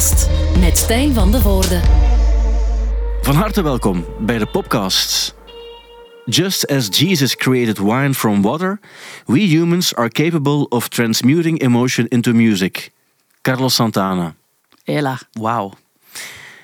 Popcast met Stijn van de Voorde. Van harte welkom bij de Popcasts. Just as Jesus created wine from water, we humans are capable of transmuting emotion into music. Carlos Santana. Hela, wauw.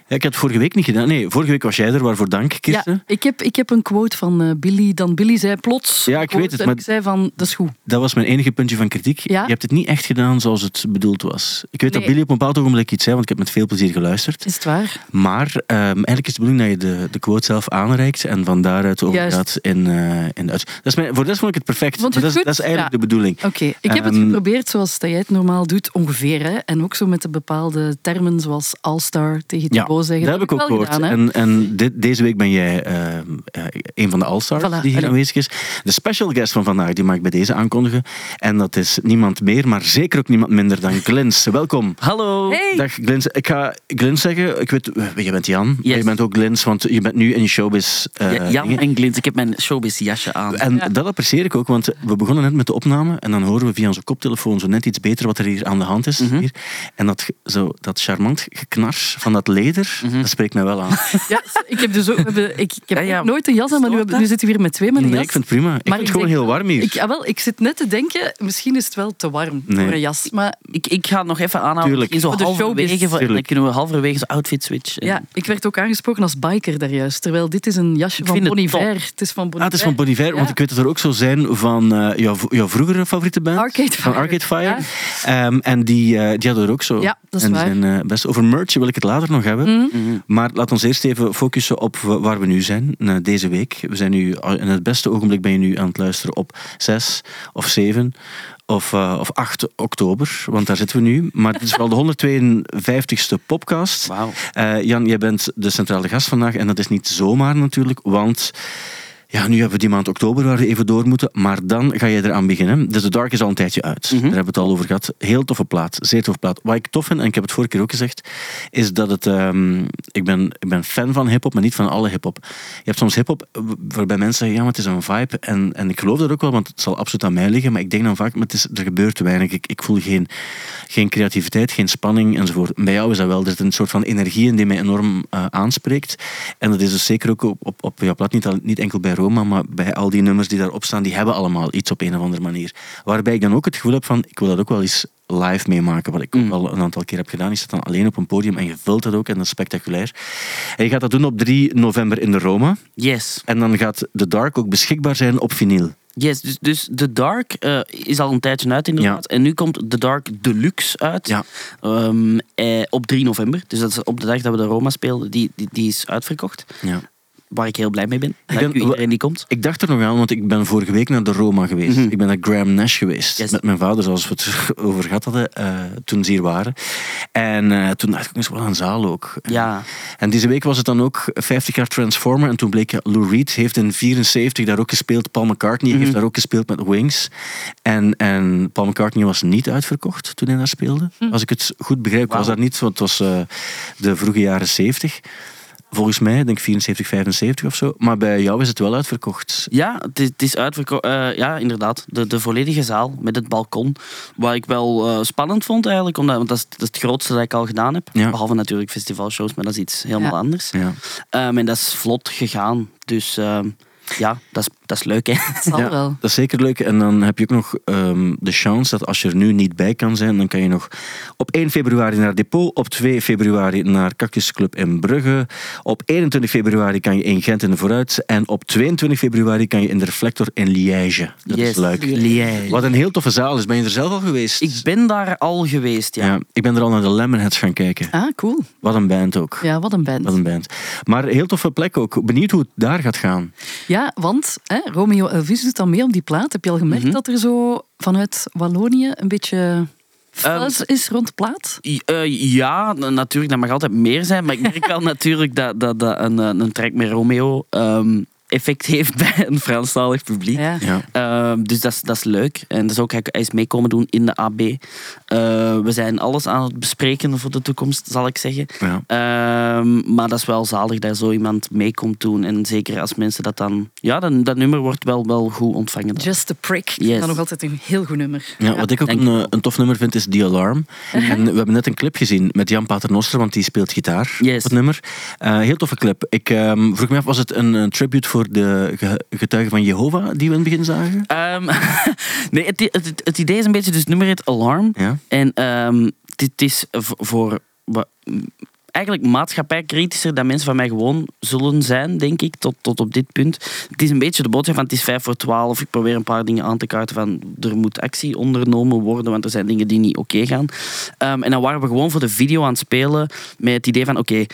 Ja, ik heb het vorige week niet gedaan. Nee, vorige week was jij er, waarvoor dank, Kirsten. Ja, ik heb, ik heb een quote van eh, Billy. Dan Billy zei plots. Ja, ik weet het, maar- ik zei van, dat is goed. Dat was mijn enige puntje van kritiek. Ja? Je hebt het niet echt gedaan zoals het bedoeld was. Ik weet dat. Billy op een bepaald ogenblik iets zei, want ik heb met veel plezier geluisterd. Is het waar? Maar ehm, eigenlijk is de bedoeling dat je de, de quote zelf aanreikt en van daaruit overgaat in, eh in de. Dat is mijn, voor de rest vond ik het perfect. Dat, is, dat is eigenlijk Ja. de bedoeling. Oké, ik heb het Ehm, geprobeerd zoals dat jij het normaal doet, ongeveer. Hè? En ook zo met de bepaalde termen zoals all-star tegen Ja, Zeggen. dat heb ik ook gehoord. gedaan, en en dit, deze week ben jij ehm, eh, een van de All-Stars Voilà, die hier allee. aanwezig is. De special guest van vandaag, die mag ik bij deze aankondigen. En dat is niemand meer, maar zeker ook niemand minder dan Glens. Welkom. Hallo. Hey. Dag Glens. Ik ga Glens zeggen. Ik weet, eh, je bent Jan, maar Yes. je bent ook Glens, want je bent nu in je showbiz. eh, Ja, Jan dingen. en Glint, ik heb mijn showbiz jasje aan. En Ja. dat apprecieer ik ook, want we begonnen net met de opname en dan horen we via onze koptelefoon zo net iets beter wat er hier aan de hand is. Mhm. hier. En dat, zo, dat charmant geknars van dat leder, Mhm. dat spreekt mij wel aan. Ja, ik heb dus ook, hebben, ik, ik heb Ja, ja. ook nooit een jas aan, maar nu, hebben- nu zitten we hier met twee met een Nee, jas. ik vind het prima. Ik Maar vind het gewoon denk heel warm hier. Ik, ah, wel, ik zit net te denken, misschien is het wel te warm Nee. voor een jas. Maar Ik, ik ga het nog even aanhouden. Tuurlijk. In zo Voor de halverwege, showbiz. van- dan kunnen we halverwege zo outfit switch. En- ja, ik werd ook aangesproken als biker daar juist. Terwijl dit is een jasje Ik van vind het Bon top. Iver. Het is van Bon Ah, het is van Bon Iver, want ik weet dat er ook zo zijn van eh, jouw, jouw vroegere favoriete band. Arcade Van Fire. Arcade Fire. Ja. Ehm, en die, eh, die hadden er ook zo. Ja, dat is en die waar. zijn eh, best over merch wil ik het later nog hebben. Mhm. Maar laat ons eerst even focussen op wa- waar we nu zijn eh, deze week. We zijn nu, al- in het beste ogenblik ben je nu aan het luisteren op 6 of 7 of, eh, of 8 oktober, want daar zitten we nu. Maar het is wel de 152ste podcast. Eh, Jan, jij bent de centrale gast vandaag en dat is niet zomaar natuurlijk, want ja, nu hebben we die maand oktober waar we even door moeten, maar dan ga je eraan beginnen. Dus The Dark is al een tijdje uit. Daar hebben we het al over gehad. Heel toffe plaat, zeer toffe plaat. Wat ik tof vind, en ik heb het vorige keer ook gezegd, is dat het... ehm, ik, ben, ik ben fan van hip-hop, maar niet van alle hip-hop. Je hebt soms hip-hop waarbij mensen zeggen, ja, maar het is een vibe. En, en ik geloof dat ook wel, want het zal absoluut aan mij liggen, maar ik denk dan vaak, maar het is, er gebeurt te weinig. Ik, ik voel geen, geen creativiteit, geen spanning enzovoort. Bij jou is dat wel. Er zit een soort van energie in die mij enorm eh, aanspreekt. En dat is dus zeker ook op, op, op jouw plat, niet, al, niet enkel bij Roma, maar bij al die nummers die daarop staan, die hebben allemaal iets op een of andere manier. Waarbij ik dan ook het gevoel heb van, ik wil dat ook wel eens live meemaken. Wat ik ook Mm. al een aantal keer heb gedaan. Je zit dan alleen op een podium en je vult dat ook en dat is spectaculair. En je gaat dat doen op 3 november in de Roma. Yes. En dan gaat The Dark ook beschikbaar zijn op vinyl. Yes, dus, dus The Dark eh, is al een tijdje uit inderdaad. En nu komt The Dark Deluxe uit. Ja. Ehm, eh, op 3 november. Dus dat is op de dag dat we de Roma speelden. Die, die, die is uitverkocht. Ja. Waar ik heel blij mee ben. Dank ben- iedereen die komt. Ik dacht er nog aan, want ik ben vorige week naar de Roma geweest. Mhm. Ik ben naar Graham Nash geweest. Yes. Met mijn vader, zoals we het over gehad hadden, eh, toen ze hier waren. En eh, toen dacht ik, is wel een zaal ook. Ja. En deze week was het dan ook 50 jaar Transformer. En toen bleek, Lou Reed heeft in 74 daar ook gespeeld. Paul McCartney heeft Mhm. daar ook gespeeld met Wings. En, en Paul McCartney was niet uitverkocht toen hij daar speelde. Als ik het goed begrijp, was dat niet, want het was eh, de vroege jaren 70. Volgens mij, ik denk 74, 75 of zo. Maar bij jou is het wel uitverkocht. Ja, het is, het is uitverkocht. eh, ja, inderdaad. De, de volledige zaal met het balkon. Wat ik wel eh, spannend vond eigenlijk. Omdat, want dat is, dat is het grootste dat ik al gedaan heb. Ja. Behalve natuurlijk festivalshows, maar dat is iets helemaal Ja. anders. Ja. Ehm, en dat is vlot gegaan. Dus ehm, ja, dat is, dat is leuk hè. Het zal Ja. wel. Dat is zeker leuk. En dan heb je ook nog ehm, de chance dat als je er nu niet bij kan zijn, dan kan je nog op 1 februari naar Depot, op 2 februari naar Cactus Club in Brugge, op 21 februari kan je in Gent in de Vooruit en op 22 februari kan je in de Reflector in Liège. Dat is leuk. Liège. Wat een heel toffe zaal is. Ben je er zelf al geweest? Ik ben daar al geweest, ja. ja. ik ben er al naar de Lemonheads gaan kijken. Ah, cool. Wat een band ook. Ja, wat een band. Wat een band. Maar heel toffe plek ook. Benieuwd hoe het daar gaat gaan. Ja, want hè, Romeo Elvis doet dan mee op die plaat. Heb je al gemerkt Mhm. dat er zo vanuit Wallonië een beetje Ehm, fuzz is rond de plaat? Eh, ja, natuurlijk, dat mag altijd meer zijn. Maar ik merk wel natuurlijk dat, dat, dat een, eh, een track met Romeo... ehm, effect heeft bij een Franstalig publiek. Ja. Ja. Ehm, dus dat is, dat is leuk. En dat is ook, hij hij is meekomen doen in de AB. Eh, we zijn alles aan het bespreken voor de toekomst, zal ik zeggen. Ja. Ehm, maar dat is wel zalig dat zo iemand mee komt doen. En zeker als mensen dat dan... Ja, dan, dat nummer wordt wel, wel goed ontvangen. dan. Just a Prick. Ik Yes. vind dat nog altijd een heel goed nummer. Ja, wat ik ook een, eh, een tof nummer vind, is The Alarm. En we hebben net een clip gezien met Jan Paternoster, want die speelt gitaar Yes. op het nummer. Eh, heel toffe clip. Ik ehm, vroeg me af, was het een, een tribute voor de ge- getuigen van Jehovah die we in het begin zagen? Ehm, nee, het, het, het idee is een beetje... Dus het nummer heet Alarm. Ja. En ehm, dit is voor... Eigenlijk maatschappijkritischer dan mensen van mij gewoon zullen zijn, denk ik, tot, tot op dit punt. Het is een beetje de boodschap van het is vijf voor twaalf. Ik probeer een paar dingen aan te kaarten van er moet actie ondernomen worden, want er zijn dingen die niet oké gaan. Ehm, en dan waren we gewoon voor de video aan het spelen met het idee van oké,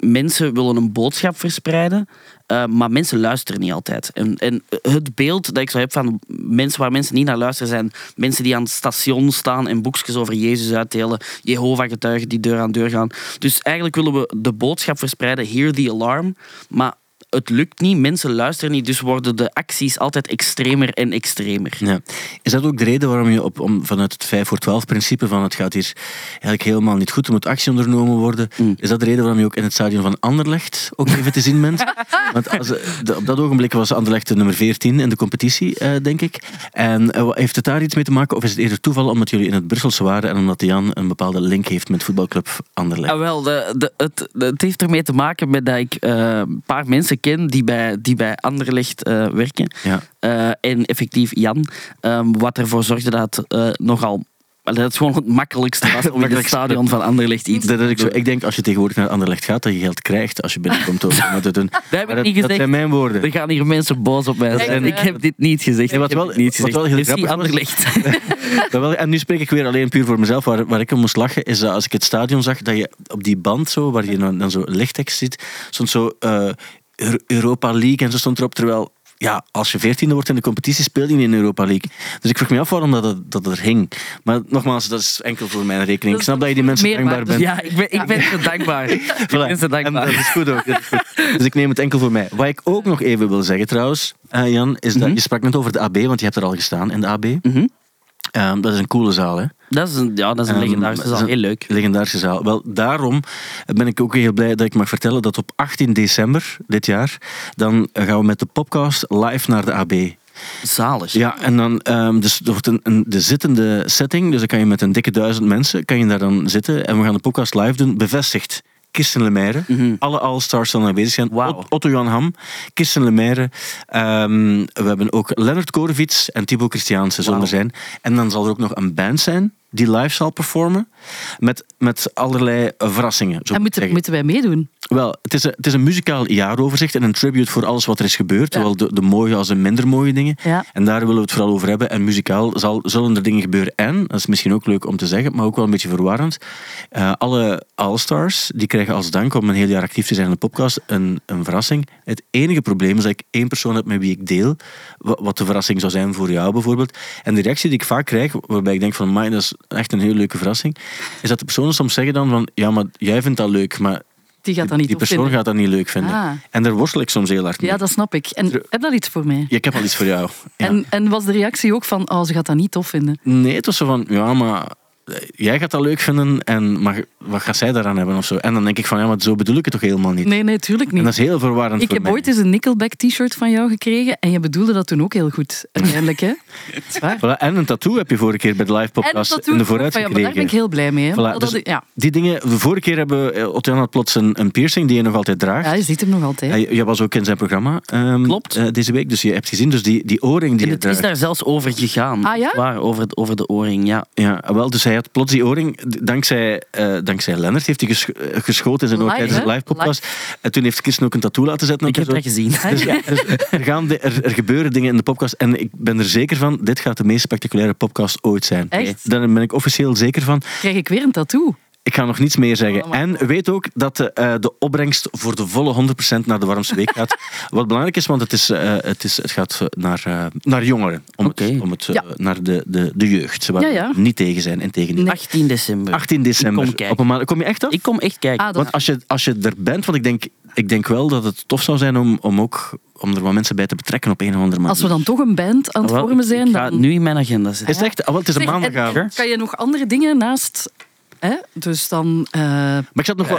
mensen willen een boodschap verspreiden, eh, maar mensen luisteren niet altijd. En, en het beeld dat ik zo heb van mensen waar mensen niet naar luisteren zijn mensen die aan het station staan en boekjes over Jezus uitdelen, Jehovah-getuigen die deur aan deur gaan. Dus eigenlijk willen we de boodschap verspreiden, hear the alarm, maar het lukt niet, mensen luisteren niet, dus worden de acties altijd extremer en extremer. Ja. Is dat ook de reden waarom je op, om, vanuit het 5 voor 12 principe van het gaat hier eigenlijk helemaal niet goed, er moet actie ondernomen worden, Mm. is dat de reden waarom je ook in het stadion van Anderlecht ook even te zien bent? Want als, de- op dat ogenblik was Anderlecht de nummer 14 in de competitie, eh, denk ik. En eh, heeft het daar iets mee te maken of is het eerder toeval omdat jullie in het Brusselse waren en omdat Jan een bepaalde link heeft met voetbalclub Anderlecht? Ah, wel, de, de, het, het heeft ermee te maken met dat ik eh, een paar mensen ken die bij, die bij Anderlecht eh, werken. Ja. Eh, en effectief Jan. ehm, wat ervoor zorgde dat eh, nogal... Dat het gewoon het makkelijkste was om in het stadion van Anderlecht iets Dat te is zo. doen. Ik denk als je tegenwoordig naar Anderlecht gaat, dat je geld krijgt als je binnenkomt. Om het te doen. Dat ik dat gezegd. zijn mijn woorden. Er gaan hier mensen boos op mij zijn. Ik heb dit niet gezegd. Nee, wat Ik wel- niet wat wel gezegd. heel grappig Anderlecht. Wel, en nu spreek ik weer alleen puur voor mezelf. Waar, waar ik om moest lachen, is dat als ik het stadion zag, dat je op die band zo, waar je dan, dan zo lichttekst ziet, stond zo Europa League en zo stond erop. Terwijl, ja, als je veertiende wordt in de competitie, speel je niet in Europa League. Dus ik vroeg me af waarom dat, dat er hing. Maar nogmaals, dat is enkel voor mijn rekening. Ik snap dat je die mensen dankbaar bent. Ja, ik ben, ik ben ze dankbaar. Ik Voilà. ben ze En dankbaar. dat is goed ook. dat is goed. Dus ik neem het enkel voor mij. Wat ik ook nog even wil zeggen trouwens, eh, Jan, is dat Mhm. je sprak net over de AB, want je hebt er al gestaan in de AB. Mhm. Ehm, dat is een coole zaal, hè? Dat is een, ja, dat is een Ehm, legendarische zaal. Heel leuk. Legendarische zaal. Wel, daarom ben ik ook heel blij dat ik mag vertellen dat op 18 december dit jaar, dan gaan we met de podcast live naar de AB. Zalig. Ja, en dan, ehm, dus er wordt een, een, de zittende setting, dus dan kan je met een dikke duizend mensen, kan je daar dan zitten en we gaan de podcast live doen, bevestigd. Kirsten Lemaire, Mhm. alle All-Stars zullen aanwezig zijn. Otto Jan Ham, Kirsten Lemaire. ehm, we hebben ook Leonard Korevits en Thibaut Christiaanse zullen er zijn. En dan zal er ook nog een band zijn die live zal performen. Met, met allerlei verrassingen. Zo En moeten, wij meedoen? Wel, het is, een, het is een muzikaal jaaroverzicht en een tribute voor alles wat er is gebeurd. Ja. Zowel de, de mooie als de minder mooie dingen. Ja. En daar willen we het vooral over hebben. En muzikaal zal, zullen er dingen gebeuren. En, dat is misschien ook leuk om te zeggen, maar ook wel een beetje verwarrend. eh, alle All-Stars, die krijgen als dank om een heel jaar actief te zijn in de podcast, een, een verrassing. Het enige probleem is dat ik één persoon heb met wie ik deel, wa- wat de verrassing zou zijn voor jou bijvoorbeeld. En de reactie die ik vaak krijg, waarbij ik denk van, "Amai, dat is echt een heel leuke verrassing, is dat de personen soms zeggen dan van, ja, maar jij vindt dat leuk, maar Die gaat dat niet die persoon vinden. gaat dat niet leuk vinden. Ah. En daar worstel ik soms heel hard mee. Ja, dat snap ik. En heb dat iets voor mij? Ja, ik heb al iets voor jou. Ja. En, en was de reactie ook van, oh, ze gaat dat niet tof vinden? Nee, het was zo van, ja, maar jij gaat dat leuk vinden en maar wat gaat zij daaraan hebben of zo? En dan denk ik van, ja, maar zo bedoel ik het toch helemaal niet. Nee, nee, tuurlijk En niet. dat is heel verwarrend Ik voor heb mij. ooit eens een Nickelback t-shirt van jou gekregen en je bedoelde dat toen ook heel goed. Uiteindelijk, hè? Waar. Voilà, en een tattoo heb je vorige keer bij de live En podcast in de vooruit van jou, maar daar ben ik gekregen. heel blij mee. Hè? Voilà, Dat- dus- ja. Die dingen, de vorige keer hebben we, eh, Otto Jan had plots een, een piercing die je nog altijd draagt. ja, je ziet hem nog altijd. Hij- Jij was ook in zijn programma ehm, Klopt. eh, deze week, dus je hebt gezien, dus die, die oorring die En je het is daar zelfs over gegaan. Ah, ja? Waar, over, het- over de oorring, ja. Ja, wel, dus hij had plots die oorring, d- dankzij, eh dankzij Lennart heeft hij ges- eh, geschoten in zijn oor Live, tijdens de hè? live podcast. En toen heeft Kirsten ook een tattoo laten zetten. Ik heb haar dat gezien. Dus, ja, dus er, gaan de- er, er gebeuren dingen in de podcast en ik ben er zeker van, dit gaat de meest spectaculaire podcast ooit zijn. Echt? Daar ben ik officieel zeker van. Krijg ik weer een tattoo? Ik ga nog niets meer zeggen. Oh, en weet ook dat de, eh, de opbrengst voor de volle 100% naar de warmste week gaat. Wat belangrijk is, want het, is, eh, het, is, het gaat naar, eh, naar jongeren. Om het, om het Ja. naar de, de, de jeugd. Waar Ja, ja. we niet tegen zijn, in tegen 18 december. 18 december. Ik kom. Op een maand, kom je echt af? Ik kom echt kijken. Ah, Want als je, als je er bent, want ik denk ik denk wel dat het tof zou zijn om, om ook om er wat mensen bij te betrekken op een of andere manier. Als we dan toch een band aan het Wel, vormen zijn, ik ga dan... het nu in mijn agenda zetten. Is het echt? Ah, wel, het is een Zeg, en maandagavond. Kan je nog andere dingen naast... Hè? Dus dan... eh, Maar ik zat nog wel...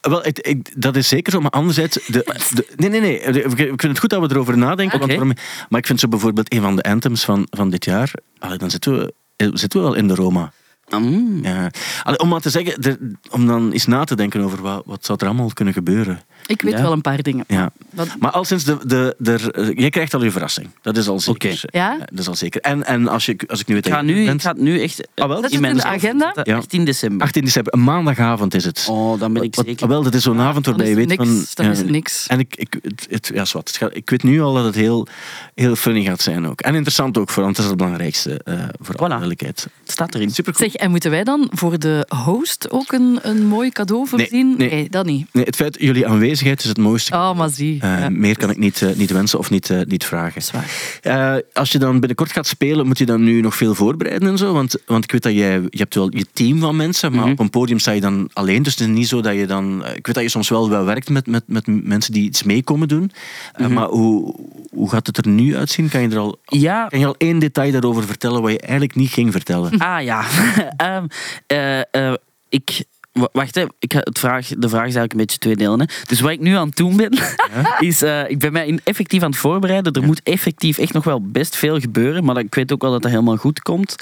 wel ik, ik- dat is zeker zo, maar anderzijds... De, de, nee, nee, nee. Ik vind het goed dat we erover nadenken. Want Oké. waarom- maar ik vind zo bijvoorbeeld een van de anthems van, van dit jaar... Allee, dan zitten we, eh, zitten we wel in de Roma. Mm. Ja. Allee, om maar te zeggen, er- om dan eens na te denken over wat, wat zou er allemaal kunnen gebeuren. Ik weet Ja. wel een paar dingen. Ja. Wat, Maar al sinds de... de, de eh, jij krijgt al je verrassing. Dat is al zeker. Ja? Dat is al zeker. En, en als, je, als ik nu weet Ik, dat ga je nu, ik bent... ga het nu echt Ah, wel? Zet in het mijn in de agenda agenda? zetten. Ja. 18 december. 18 december, een maandagavond is het. Oh, dan ben ik Wat- zeker. wel, dat is zo'n avond waarbij je het weet niks. van... Dan is ja, het niks. En ik, ik, het, het- ja, zwart. Het gaat- ik weet nu al dat het heel, heel funny gaat zijn ook. En interessant ook, voor, want dat is het belangrijkste eh voor alle Voilà. duidelijkheid. Het staat erin. Super Zeg, en moeten wij dan voor de host ook een, een mooi cadeau voorzien? nee. dat niet. Nee, het feit, jullie aanwezigheid is het mooiste. Oh, maar zie. Eh, ja. Meer kan ik niet, eh, niet wensen of niet, eh, niet vragen. Zwaar. Als je dan binnenkort gaat spelen, moet je dan nu nog veel voorbereiden en zo? Want, want ik weet dat jij, je hebt wel je team van mensen, maar Mhm. op een podium sta je dan alleen. Dus het is niet zo dat je dan... Ik weet dat je soms wel, wel werkt met, met, met mensen die iets mee komen doen. Mhm. Maar hoe, hoe gaat het er nu uitzien? Kan je er al... Ja, Kan je al één detail daarover vertellen wat je eigenlijk niet ging vertellen? Ah ja. Ehm, eh, eh, ik. Wacht, hè. Ik ga het vraag, de vraag is eigenlijk een beetje twee delen. Hè. Dus wat ik nu aan het doen ben, is... eh, ik ben mij in- effectief aan het voorbereiden. Er moet effectief echt nog wel best veel gebeuren. Maar ik weet ook wel dat dat helemaal goed komt.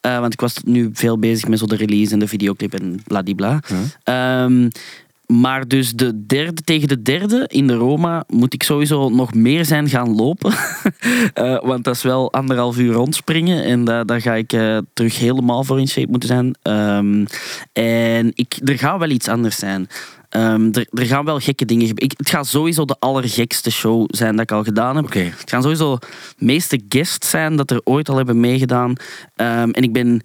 Eh, want ik was nu veel bezig met zo de release en de videoclip en bladibla. Ehm, maar dus de derde tegen de derde in de Roma moet ik sowieso nog meer zijn gaan lopen. Eh, want dat is wel anderhalf uur rondspringen. En da- daar ga ik eh, terug helemaal voor in shape moeten zijn. Ehm, en ik, er gaat wel iets anders zijn. Ehm, er, er gaan wel gekke dingen gebeuren. Het gaat sowieso de allergekste show zijn dat ik al gedaan heb. Het gaan sowieso de meeste guests zijn dat er ooit al hebben meegedaan. Ehm, en ik ben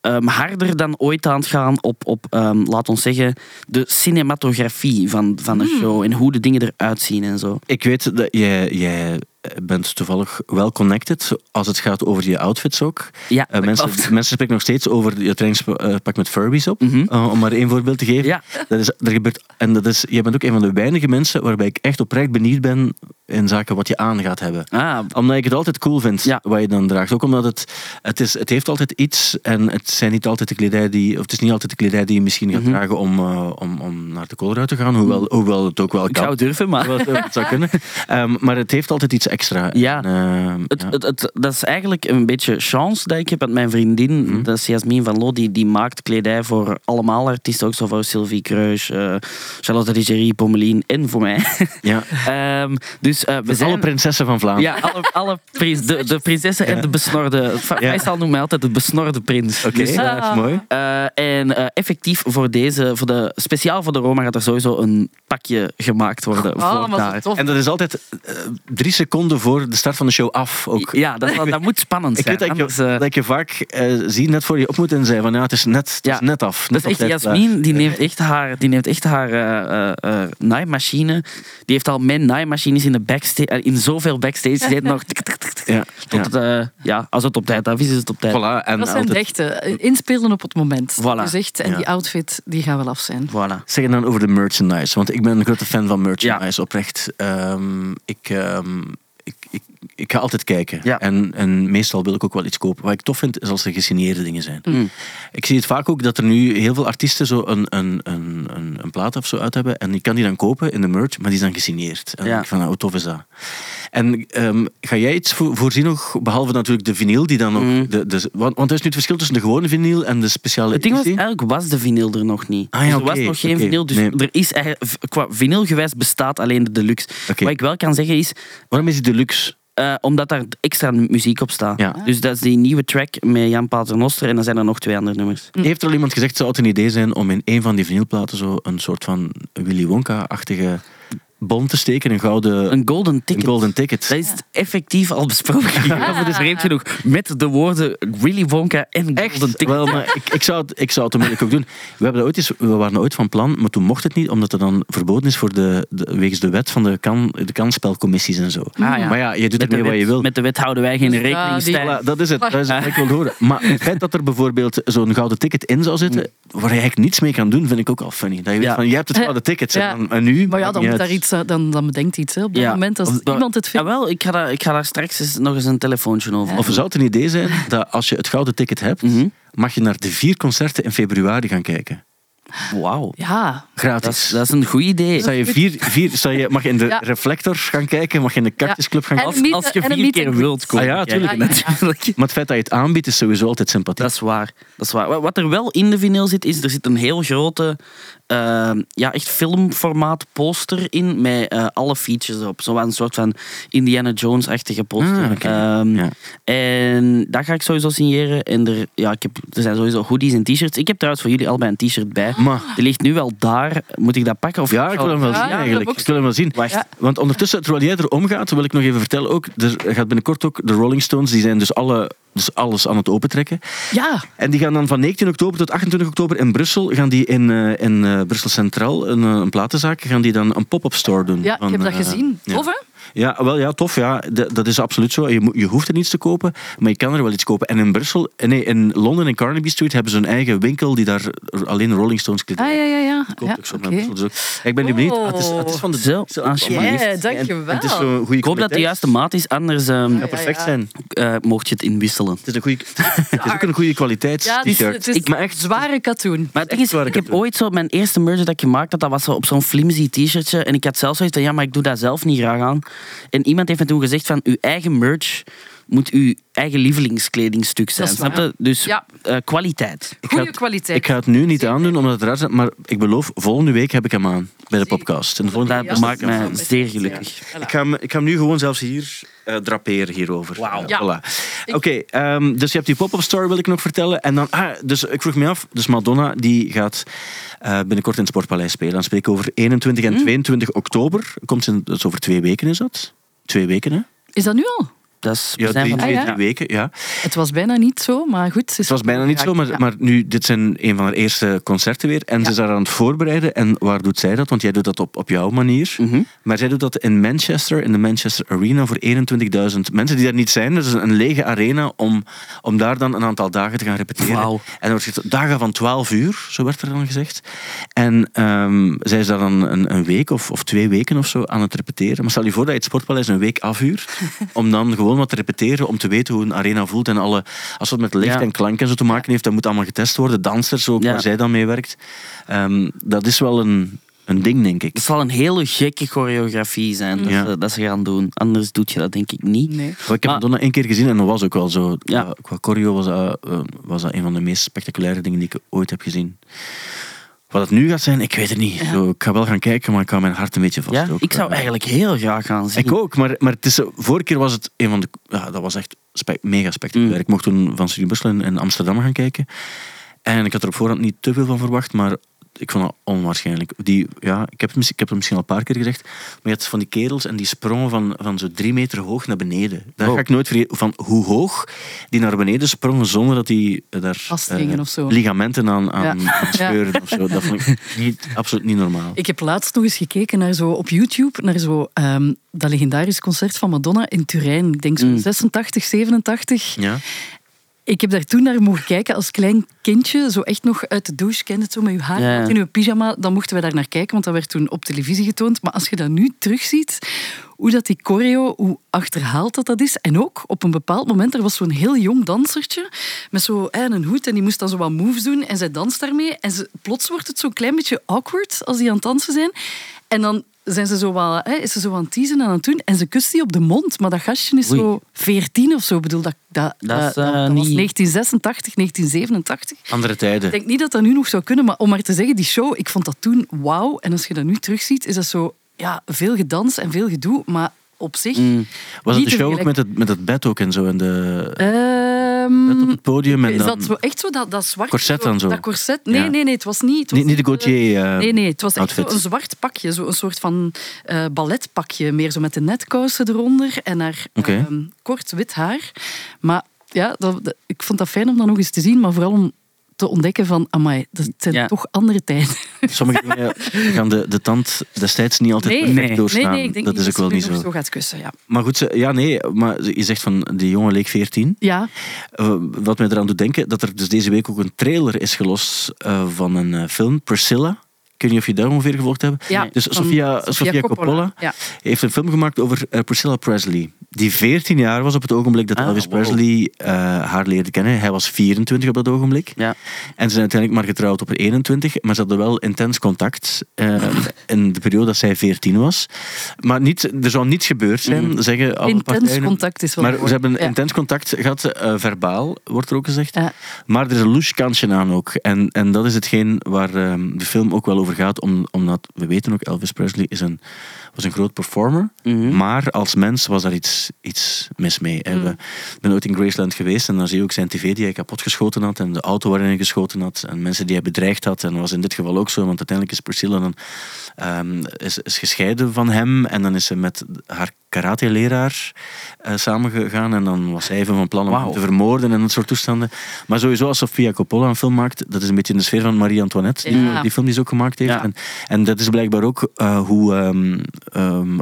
ehm, harder dan ooit aan het gaan op, op ehm, laat ons zeggen, de cinematografie van, van een show. En hoe de dingen eruit zien en zo. Ik weet dat jij, jij bent toevallig wel connected als het gaat over je outfits ook. Ja, Eh, dat mensen, spreken nog steeds over je trainingspak met Furbies op. Mhm. eh, om maar één voorbeeld te geven. Ja. Dat is, er gebeurt, en dat is, jij bent ook een van de weinige mensen waarbij ik echt oprecht benieuwd ben in zaken wat je aan gaat hebben. Ah, Omdat ik het altijd cool vind Ja. wat je dan draagt. Ook omdat het, het, is, het heeft altijd iets en het, zijn niet altijd de kledij die, of het is niet altijd de kledij die je misschien gaat Mhm. dragen om, eh, om, om naar de Colruyt te gaan. Hoewel, hoewel het ook wel ik kan. zou durven, maar... Hoewel het zou kunnen. Ehm, maar het heeft altijd iets extra. Ja. En, ehm, Het, ja. het, het- dat is eigenlijk een beetje chance dat ik heb. Want mijn vriendin, Mhm. dat is Jasmin van Loo, die, die maakt kledij voor allemaal artiesten. Ook zo voor Sylvie Kruis, eh, Charlotte Digeri, Pommelien en voor mij. ja. Ehm, dus eh, we Dus zijn... alle prinsessen van Vlaanderen. Ja, alle, alle prins, de, de prinsessen en de besnorde. Ja. Meestal noemen mij altijd de besnorde prins. Oké, Dus, dat is mooi. eh, en eh, effectief voor deze, voor de, speciaal voor de Roma gaat er sowieso een pakje gemaakt worden. Ah, voor daar. En dat is altijd eh, drie seconden voor de start van de show af. Ook. Ja, dat, dat moet spannend Ik zijn. weet dat ik, anders, eh, dat ik je vaak eh, zie net voor je op moet en zei van ja, het is net, het is net af. Dat Net is echt. Jasmin, die neemt echt haar, die neemt echt haar eh, eh, eh, naaimachine. Die heeft al mijn naaimachines in, de backstage, eh, in zoveel backstage. Deed nog Ja, tot ja. het, eh, ja, als het op tijd af is, is het op tijd. Voilà, en Dat zijn altijd, rechten. Inspelen op het moment. Voilà. Gezegd. En Ja. die outfit, die gaat wel af zijn. Voilà. Zeg dan over de merchandise, want ik ben een grote fan van merchandise, oprecht. Ehm, ik, ehm, ik, ik, ik ga altijd kijken. Ja. En, en meestal wil ik ook wel iets kopen. Wat ik tof vind, is als er gesigneerde dingen zijn. Mm. Ik zie het vaak ook dat er nu heel veel artiesten zo een, een, een, een, een plaat of zo uit hebben. En je kan die dan kopen in de merch, maar die is dan gesigneerd. En Ja. ik van, nou, hoe tof is dat? En ehm, ga jij iets voor, voorzien nog, behalve natuurlijk de vinyl, die dan ook... Mm. De, de, want, want er is nu het verschil tussen de gewone vinyl en de speciale Het ding was, editie. eigenlijk was de vinyl er nog niet. Ah ja, Dus er was nog geen oké. vinyl, dus Nee. er is eigenlijk, qua vinylgewijs bestaat alleen de deluxe. Wat ik wel kan zeggen is, Waarom is die deluxe? Eh, omdat daar extra muziek op staat. Ja. Dus dat is die nieuwe track met Jan Paternoster en dan zijn er nog twee andere nummers. Heeft er al iemand gezegd, zou het een idee zijn om in een van die vinylplaten zo een soort van Willy Wonka-achtige bon te steken, een gouden Een golden ticket. een golden ticket. Dat is effectief al besproken. Ja. Dus vreemd genoeg. Met de woorden Willy Wonka en golden ticket. Wel, maar ik, ik, zou het, ik zou het onmiddellijk ook doen. We, hebben dat ooit eens, we waren ooit van plan, maar toen mocht het niet, omdat het dan verboden is voor de, de, wegens de wet van de, kan, de kansspelcommissies en zo. Ah, ja. Maar ja, je doet Met de, ermee wat je wet, wil. met de wet houden wij geen Dus, ja, rekening. Voilà, dat is het. Dat is wat ik wil horen. Maar het feit dat er bijvoorbeeld zo'n gouden ticket in zou zitten, waar je eigenlijk niets mee kan doen, vind ik ook al funny. Dat je weet Ja. van, je hebt het gouden ticket. Ja. En, dan- en nu? Maar ja, dan, moet daar iets, dan, dan bedenkt iets hè, op dat Ja. moment. Als dat- iemand het vindt. Jawel, ik ga, daar, ik ga daar straks eens nog eens een telefoontje over. Ja. Of zou het een idee zijn dat als je het gouden ticket hebt, Mhm. mag je naar de vier concerten in februari gaan kijken. Wauw. Ja, Gratis. Dat is, dat is een goed idee. Zou je vier, vier, zou je, mag je in de Ja. reflector gaan kijken? Mag je in de cactusclub gaan En kijken? Als, je vier keer wilt komen. Ah ja, tuurlijk. kijken, Ja, ja, ja. natuurlijk. Maar het feit dat je het aanbiedt is sowieso altijd sympathiek. Dat is waar. Dat is waar. Wa- Wat er wel in de vinyl zit, is er zit een heel grote, eh, ja, echt filmformaat poster in met eh, alle features erop. Zo een soort van Indiana Jones-achtige poster. Ah. Ehm, Ja. En dat ga ik sowieso signeren. En er, ja, ik heb, er zijn sowieso hoodies en t-shirts. Ik heb trouwens voor jullie allebei een t-shirt bij. Maar, Die ligt nu wel daar. Moet ik dat pakken? Of ja, ik wil hem wel zien eigenlijk. Ik wil hem wel zien. Wacht. Want ondertussen, terwijl jij er omgaat, wil ik nog even vertellen ook, er gaat binnenkort ook de Rolling Stones, die zijn dus, alle, dus alles aan het opentrekken. ja. En die gaan dan van 19 oktober tot 28 oktober in Brussel, gaan die in, eh, in eh, Brussel Centraal, een, eh, een platenzaak, gaan die dan een pop-up store doen. ja Van, ik heb dat gezien. ja. Hè? Ja, wel ja, tof. Ja. De- dat is absoluut zo. Je, moet- je hoeft er niets te kopen, maar je kan er wel iets kopen. En in Brussel, nee, in Londen in Carnaby Street hebben ze een eigen winkel die daar alleen Rolling Stones Ah, kleding ja, ja, ja. koopt. ja ook zo naar oké. Brussel. Dus Ja, ik ben benieuwd. Ah, het, is, het is van de Zo, zo- alsjeblieft. Ja, dankjewel. En Het is zo'n goede Ik hoop dat de juiste maat is, anders ehm, Ja, perfect ja. zijn. eh, mocht je het inwisselen. Het is, een goede, het is ook een goede kwaliteit Ja, het is, t-shirt. het is Ik- maar echt, zware katoen. Maar het ding is, ik heb ooit zo mijn eerste merch dat ik gemaakt had, dat was zo op zo'n flimsy t-shirtje. En ik had zelf zoiets van, ja, maar ik doe dat zelf niet graag aan. En iemand heeft me toen gezegd van, uw eigen merch moet uw eigen lievelingskleding-stuk zijn. Dat is Snap je? Dus Ja. eh, kwaliteit. ik ga Goede kwaliteit. Ik ga het nu niet aandoen, omdat het raar is, maar ik beloof, volgende week heb ik hem aan bij de podcast. En de volgende Dat maakt dat is mij zeer gelukkig. Voilà. Ik ga, hem, ik ga hem nu gewoon zelfs hier eh, draperen hierover. Wauw. Ja. voilà. Oké, ehm, dus je hebt die pop-up store, wil ik nog vertellen. En dan, ah, dus ik vroeg me af, dus Madonna die gaat eh, binnenkort in het Sportpaleis spelen. Dan spreek ik over 21 Hm. en 22 oktober. Komt in, dus over twee weken is dat? Twee weken, hè? Is dat nu al? Dat is, Ja, drie, van- twee, Ah, ja. drie weken, ja. Het was bijna niet zo, maar goed. ze Het was bijna niet zo, maar, Ja. maar nu, dit zijn een van haar eerste concerten weer. En Ja. ze is daar aan het voorbereiden. En waar doet zij dat? Want jij doet dat op, op jouw manier. Mhm. Maar zij doet dat in Manchester, in de Manchester Arena, voor 21.000 mensen die daar niet zijn. Dat is een lege arena om, om daar dan een aantal dagen te gaan repeteren. En dan wordt het dagen van 12 uur, zo werd er dan gezegd. En ehm, zij is daar dan een, een week of, of twee weken of zo aan het repeteren. Maar stel je voor dat je het Sportpaleis een week afhuurt, om dan gewoon wat te repeteren, om te weten hoe een arena voelt. En alle, als het met licht Ja. en klank en zo te maken heeft, dat moet allemaal getest worden. Dansers ook, Ja. waar zij dan mee werkt. Ehm, dat is wel een, een ding, denk ik. Het zal een hele gekke choreografie zijn dat, Ja. ze, dat ze gaan doen. Anders doe je dat denk ik niet. Nee. Maar ik heb Maar- Madonna één keer gezien en dat was ook wel zo. Ja. Qua, qua choreo was dat, eh, was dat een van de meest spectaculaire dingen die ik ooit heb gezien. Wat het nu gaat zijn, ik weet het niet. Zo, ik ga wel gaan kijken, maar ik hou mijn hart een beetje vast. Ja, ook. ik zou eigenlijk heel graag gaan zien. Ik ook, maar, maar het is, vorige keer was het een van de... Ja, dat was echt spe- mega spectaculair. Mm. Ik mocht toen van Studio Brussel in Amsterdam gaan kijken. En ik had er op voorhand niet te veel van verwacht, maar ik vond het onwaarschijnlijk. Die, ja, ik, heb het, ik heb het misschien al een paar keer gezegd, maar je had van die kerels en die sprongen van, van zo drie meter hoog naar beneden. Dat Oh. ga ik nooit vergeten, van hoe hoog die naar beneden sprongen zonder dat die eh, daar eh, of zo. ligamenten aan, aan, Ja. aan scheuren of zo. Dat vond ik niet, absoluut niet normaal. Ik heb laatst nog eens gekeken naar zo op YouTube naar zo ehm, dat legendarisch concert van Madonna in Turijn. Ik denk zo Mm. 86, 87. Ja? Ik heb daar toen naar mogen kijken als klein kindje, zo echt nog uit de douche, kende het zo met je haar Ja, ja. in je pyjama. Dan mochten we daar naar kijken, want dat werd toen op televisie getoond. Maar als je dat nu terugziet, hoe dat die choreo, hoe achterhaald dat dat is. En ook op een bepaald moment, er was zo'n heel jong dansertje met zo een hoed en die moest dan zo wat moves doen en zij danst daarmee. En ze, plots wordt het zo'n klein beetje awkward als die aan het dansen zijn. En dan zijn ze zo wat, hè, is ze zo aan het teasen en aan het doen. En ze kust die op de mond. Maar dat gastje is Oei. zo 14 of zo. Ik bedoel, dat, dat, Dat is, eh, dat was niet- 1986, 1987. Andere tijden. Ik denk niet dat dat nu nog zou kunnen, maar om maar te zeggen, die show, ik vond dat toen wauw. En als je dat nu terugziet, is dat zo ja, veel gedans en veel gedoe, maar op zich... Mm. Was het de show ook met het, met het bed ook en zo? En de... Ehm, net op het podium. En Is dan, dat zo, echt zo, dat, dat zwart... Corset dan zo? Dat corset? Nee, Ja. nee, nee, het was niet... Het was niet, niet de Gauthier. eh, Nee, nee, het was echt zo een zwart pakje. Zo een soort van eh, balletpakje. Meer zo met de netkousen eronder. En haar Oké. ehm, kort wit haar. Maar ja, dat, dat- ik vond dat fijn om dat nog eens te zien. Maar vooral om te ontdekken van... Amai, dat zijn Ja. toch andere tijden. Sommige dingen gaan de, de tand destijds niet altijd Nee, perfect nee, doorstaan. nee, ik denk dat niet is ook wel niet zo. zo gaat kussen, ja. Maar goed, ze- ja, nee, maar je zegt van die jongen leek 14. Ja, Eh, wat mij eraan doet denken, dat er dus deze week ook een trailer is gelost eh, van een eh, film, Priscilla. Ik weet niet of je daar ongeveer gevolgd hebt. ja Dus Sofia, Sofia Coppola, Ja. heeft een film gemaakt over eh, Priscilla Presley. Die 14 jaar was op het ogenblik dat Ah, Elvis wow. Presley eh, haar leerde kennen. Hij was 24 op dat ogenblik. Ja. En ze zijn uiteindelijk maar getrouwd op 21. Maar ze hadden wel intens contact eh, in de periode dat zij 14 was. Maar niet, er zou niets gebeurd zijn, zeggen alle Intens partijen. contact is wel Maar ze hebben intens contact gehad, eh, verbaal, wordt er ook gezegd. Ja. Maar er is een louche kansje aan ook. En, en dat is hetgeen waar ehm, de film ook wel over gaat. Om, omdat we weten ook, Elvis Presley is een, was een groot performer. Mhm. Maar als mens was daar iets, iets mis mee. En we- Ik ben ooit in Graceland geweest en dan zie je ook zijn tv die hij kapotgeschoten had. En de auto waarin hij geschoten had. En mensen die hij bedreigd had. En dat was in dit geval ook zo. Want uiteindelijk is Priscilla dan ehm, is, is gescheiden van hem. En dan is ze met haar karate-leraar eh, samengegaan. En dan was hij even van plan om hem te vermoorden en dat soort toestanden. Maar sowieso als Sofia Coppola een film maakt, dat is een beetje in de sfeer van Marie Antoinette, die, Ja. die film die ze ook gemaakt heeft. Ja. En, en dat is blijkbaar ook eh, hoe, ehm, ehm,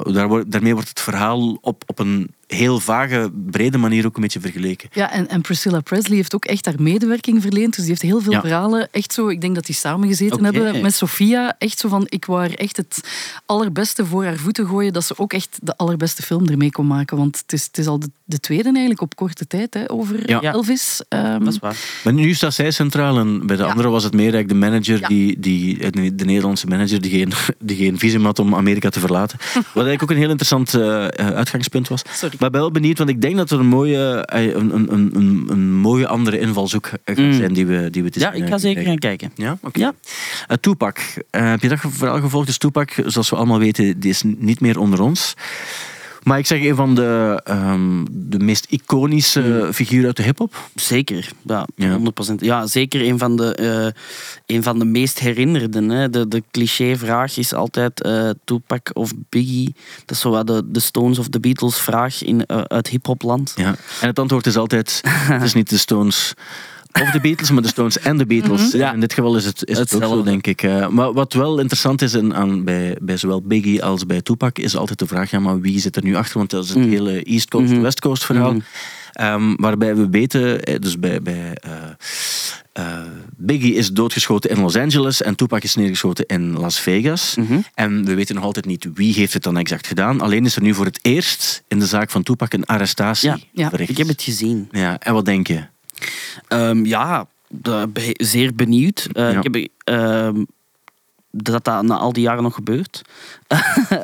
daarmee wordt het verhaal op, op een heel vage, brede manier ook een beetje vergeleken. Ja, en, en Priscilla Presley heeft ook echt haar medewerking verleend. Dus die heeft heel veel Ja. verhalen. Echt zo, ik denk dat die samengezeten Oké. hebben met Sofia. Echt zo van, ik wou haar echt het allerbeste voor haar voeten gooien. Dat ze ook echt de allerbeste film ermee kon maken. Want het is, het is al de, de tweede eigenlijk op korte tijd hè, over Ja. Elvis. Ehm, Dat is waar. Maar nu staat zij centraal en bij de Ja. andere was het meer eigenlijk de manager, Ja. die, die, eh, de Nederlandse manager, die geen, die geen visum had om Amerika te verlaten. Wat eigenlijk ook een heel interessant eh, eh, uitgangspunt was. Sorry. Maar ben wel benieuwd, want ik denk dat er een mooie, eh, een, een, een, een, mooie andere invalshoek gaat Mm. zijn die we, die we te Ja, zien, ik eh, ga zeker gaan kijken. Ja, oké. Ja. Eh. Eh, heb je dat vooral gevolgd? Dus Tupac, zoals we allemaal weten, die is niet meer onder ons. Maar ik zeg een van de, ehm, de meest iconische figuren uit de hip-hop. Zeker, ja, Ja. 100%. Ja, zeker een van de, eh, een van de meest herinnerden. Hè. De, de cliché-vraag is altijd eh Tupac of Biggie. Dat is zo wat de, de Stones of de Beatles vraag in, eh, uit hip-hopland. Ja. En het antwoord is altijd: het is niet de Stones. Of de Beatles, maar de Stones en de Beatles. Ja. In dit geval is het, is het ook zo, denk ik. Eh, maar wat wel interessant is in, aan, bij, bij zowel Biggie als bij Tupac, is altijd de vraag: ja, maar wie zit er nu achter? Want dat is het Mm. hele East Coast, Mhm. West Coast verhaal. Mhm. Ehm, waarbij we weten, eh, dus bij, bij eh, Biggie is doodgeschoten in Los Angeles en Tupac is neergeschoten in Las Vegas. Mhm. En we weten nog altijd niet wie heeft het dan exact gedaan. Alleen is er nu voor het eerst in de zaak van Tupac een arrestatie Ja, ja. verricht. Ik heb het gezien. Ja, en wat denk je? Ehm, ja, ik zeer benieuwd. Eh, Ja. Ik heb, ehm, dat dat na al die jaren nog gebeurt.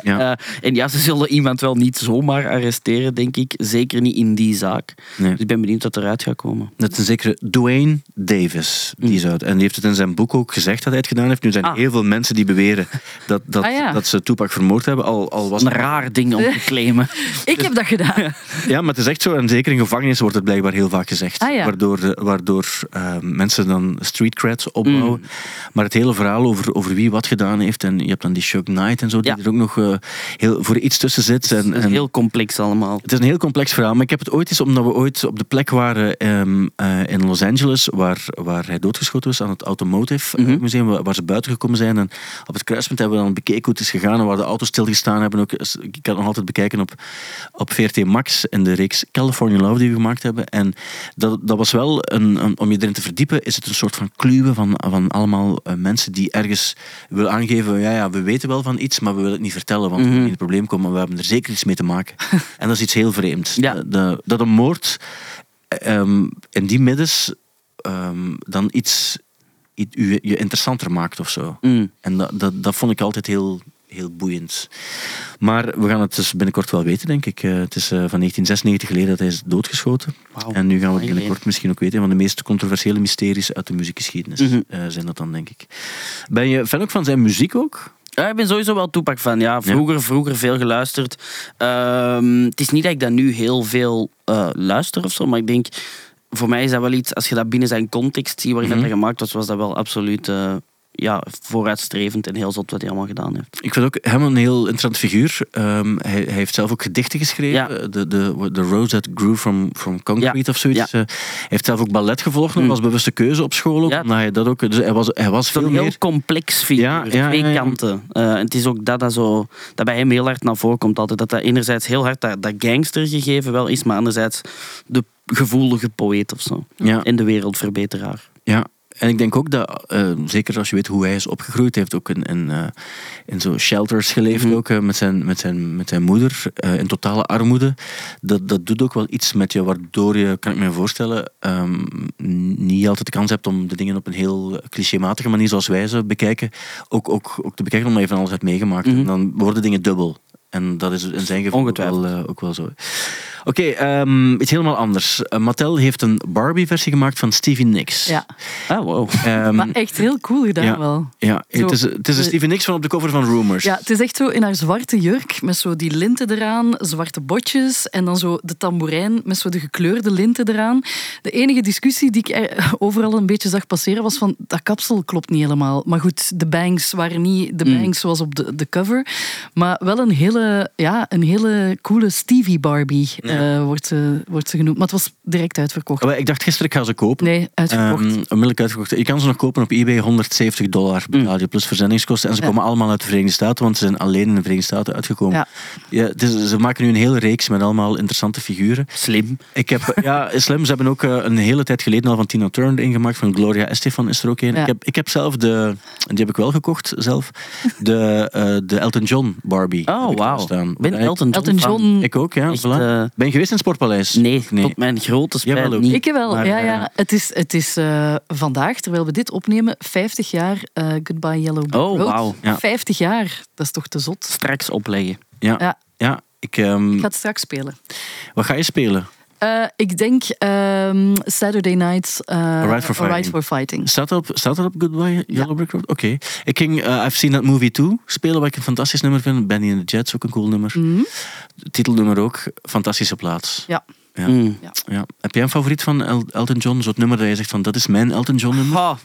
Ja. Eh, en ja, ze zullen iemand wel niet zomaar arresteren, denk ik. Zeker niet in die zaak. Nee. Dus ik ben benieuwd wat eruit gaat komen. Dat is een zekere Dwayne Davis. Die uit. En die heeft het in zijn boek ook gezegd dat hij het gedaan heeft. Nu zijn er Ah. heel veel mensen die beweren dat, dat, Ah, ja. dat ze Tupac vermoord hebben. Al, al was Een het- raar ding om te claimen. Ik heb dat gedaan. Ja, maar het is echt zo. En zeker in gevangenis wordt het blijkbaar heel vaak gezegd. Ah, ja. Waardoor, eh, waardoor eh, mensen dan street creds opbouwen. Mm. Maar het hele verhaal over, over wie wat gedaan heeft. En je hebt dan die Chuck Knight en zo, die Ja. er ook nog eh, heel, voor iets tussen zit. En, Het is en- heel complex allemaal. Het is een heel complex verhaal, maar ik heb het ooit eens, omdat we ooit op de plek waren ehm, eh, in Los Angeles, waar, waar hij doodgeschoten was, aan het Automotive eh, Mhm. Museum, waar, waar ze buiten gekomen zijn. En op het kruispunt hebben we dan bekeken hoe het is gegaan en waar de auto's stilgestaan hebben. Ook, ik kan het nog altijd bekijken op, op VRT Max in de reeks California Love die we gemaakt hebben. En dat, dat was wel, een, een- om je erin te verdiepen, is het een soort van kluwen van, van allemaal mensen die ergens willen aangeven, ja, ja, we weten wel van iets, maar we willen het niet vertellen, want we Mhm. in het probleem komen, maar we hebben er zeker iets mee te maken. en dat is iets heel vreemds. Ja. De- dat een moord ehm, in die middens ehm, dan iets, iets je, je interessanter maakt of zo. Mm. En dat, dat, dat vond ik altijd heel, heel boeiend. Maar we gaan het dus binnenkort wel weten, denk ik. Eh, het is eh, van 1996 geleden dat hij is doodgeschoten. En nu gaan we het binnenkort misschien ook weten. Een van de meest controversiële mysteries uit de muziekgeschiedenis Mhm. eh, zijn dat dan, denk ik. Ben je fan ook van zijn muziek ook? Ja, ik ben sowieso wel Tupac van. Ja, vroeger, vroeger veel geluisterd. Ehm, het is niet dat ik dat nu heel veel eh, luister of zo, maar ik denk voor mij is dat wel iets, als je dat binnen zijn context ziet waarin Mhm. dat gemaakt was, was dat wel absoluut eh, ja, vooruitstrevend en heel zot wat hij allemaal gedaan heeft. Ik vind ook hem een heel interessant figuur. Ehm, hij, hij heeft zelf ook gedichten geschreven. Ja. De, de, de Rose That Grew From, from Concrete of zoiets. Ja. Eh, hij heeft zelf ook ballet gevolgd. Dat Mm. was bewuste keuze op school ook. Ja. Omdat hij, dat ook, dus hij was, hij was veel Zo'n heel meer... complex figuur, Ja, ja, twee kanten. Eh, en het is ook dat dat, zo, dat bij hem heel hard naar voren komt altijd. Dat dat enerzijds heel hard dat, dat gangster gegeven wel is, maar anderzijds de gevoelige poëet of zo. Ja, En de wereldverbeteraar. ja. En ik denk ook dat, eh, zeker als je weet hoe hij is opgegroeid, heeft ook in, in, eh, in zo shelters geleefd, Mhm. ook eh, met, zijn, met, zijn, met zijn moeder, in totale armoede. Dat, dat doet ook wel iets met je, waardoor je, kan ik me voorstellen, ehm, niet altijd de kans hebt om de dingen op een heel clichématige manier, zoals wij ze bekijken, ook, ook, ook te bekijken, omdat je van alles hebt meegemaakt. Mhm. En dan worden dingen dubbel. En dat is in zijn geval ook wel, ook wel zo. Oké, ehm, iets helemaal anders. Eh, Mattel heeft een Barbie-versie gemaakt van Stevie Nicks. Ja, Ah, wow. Maar echt heel cool gedaan ja. wel. ja, Zo, het is, het is een Stevie Nicks van op de cover van Rumors. Ja, het is echt zo in haar zwarte jurk, met zo die linten eraan, zwarte botjes en dan zo de tamboerijn met zo de gekleurde linten eraan. De enige discussie die ik er overal een beetje zag passeren was van dat kapsel klopt niet helemaal. Maar goed, de bangs waren niet de Mm. bangs zoals op de, de cover. Maar wel een hele, ja, een hele coole Stevie Barbie Ja. Eh, wordt, ze, wordt ze genoemd. Maar het was direct uitverkocht. Maar Ik dacht gisteren, ik ga ze kopen. Nee, uitverkocht. Ehm, onmiddellijk uitverkocht. Je kan ze nog kopen op eBay, 170 dollar je plus verzendingskosten. En ze Mm. Ja. komen allemaal uit de Verenigde Staten, want ze zijn alleen in de Verenigde Staten uitgekomen. Ja. Ze maken nu een hele reeks met allemaal interessante figuren. Slim. Ik heb, ja, slim. Ze hebben ook eh, een hele tijd geleden al van Tina Turner ingemaakt. Van Gloria Estefan is er ook een. Ja. Ik, heb, ik heb zelf de, die heb ik wel gekocht zelf, de, eh, de Elton John Barbie. Oh, wauw. staan. Ben Elton John. Elton fan. John. Ik ook, ja. Echt, voilà. Ben je geweest in het Sportpaleis? Nee, tot mijn grote spijt niet. Ik wel, maar, ja, eh, ja. Het is, het is eh, vandaag, terwijl we dit opnemen, 50 jaar eh, Goodbye Yellow Brick Oh, Road. wauw. Ja. 50 jaar, dat is toch te zot? Straks opleggen. Ja. Ja. ja. Ik, ehm, Ik ga het straks spelen. Wat ga je spelen? Eh, ik denk ehm, Saturday Night eh, A Ride for Fighting. for Fighting. Staat dat op, staat dat op Goodbye Yellow Brick Road? Oké. Ik ging eh, I've Seen That Movie Too spelen, wat ik een fantastisch nummer vind. Benny and the Jets, ook een cool nummer. Mhm. Titelnummer ook, fantastische plaats. Ja. Ja. Mm. Ja. Heb jij een favoriet van El- Elton John? Zo'n nummer dat je zegt van, dat is mijn Elton John nummer?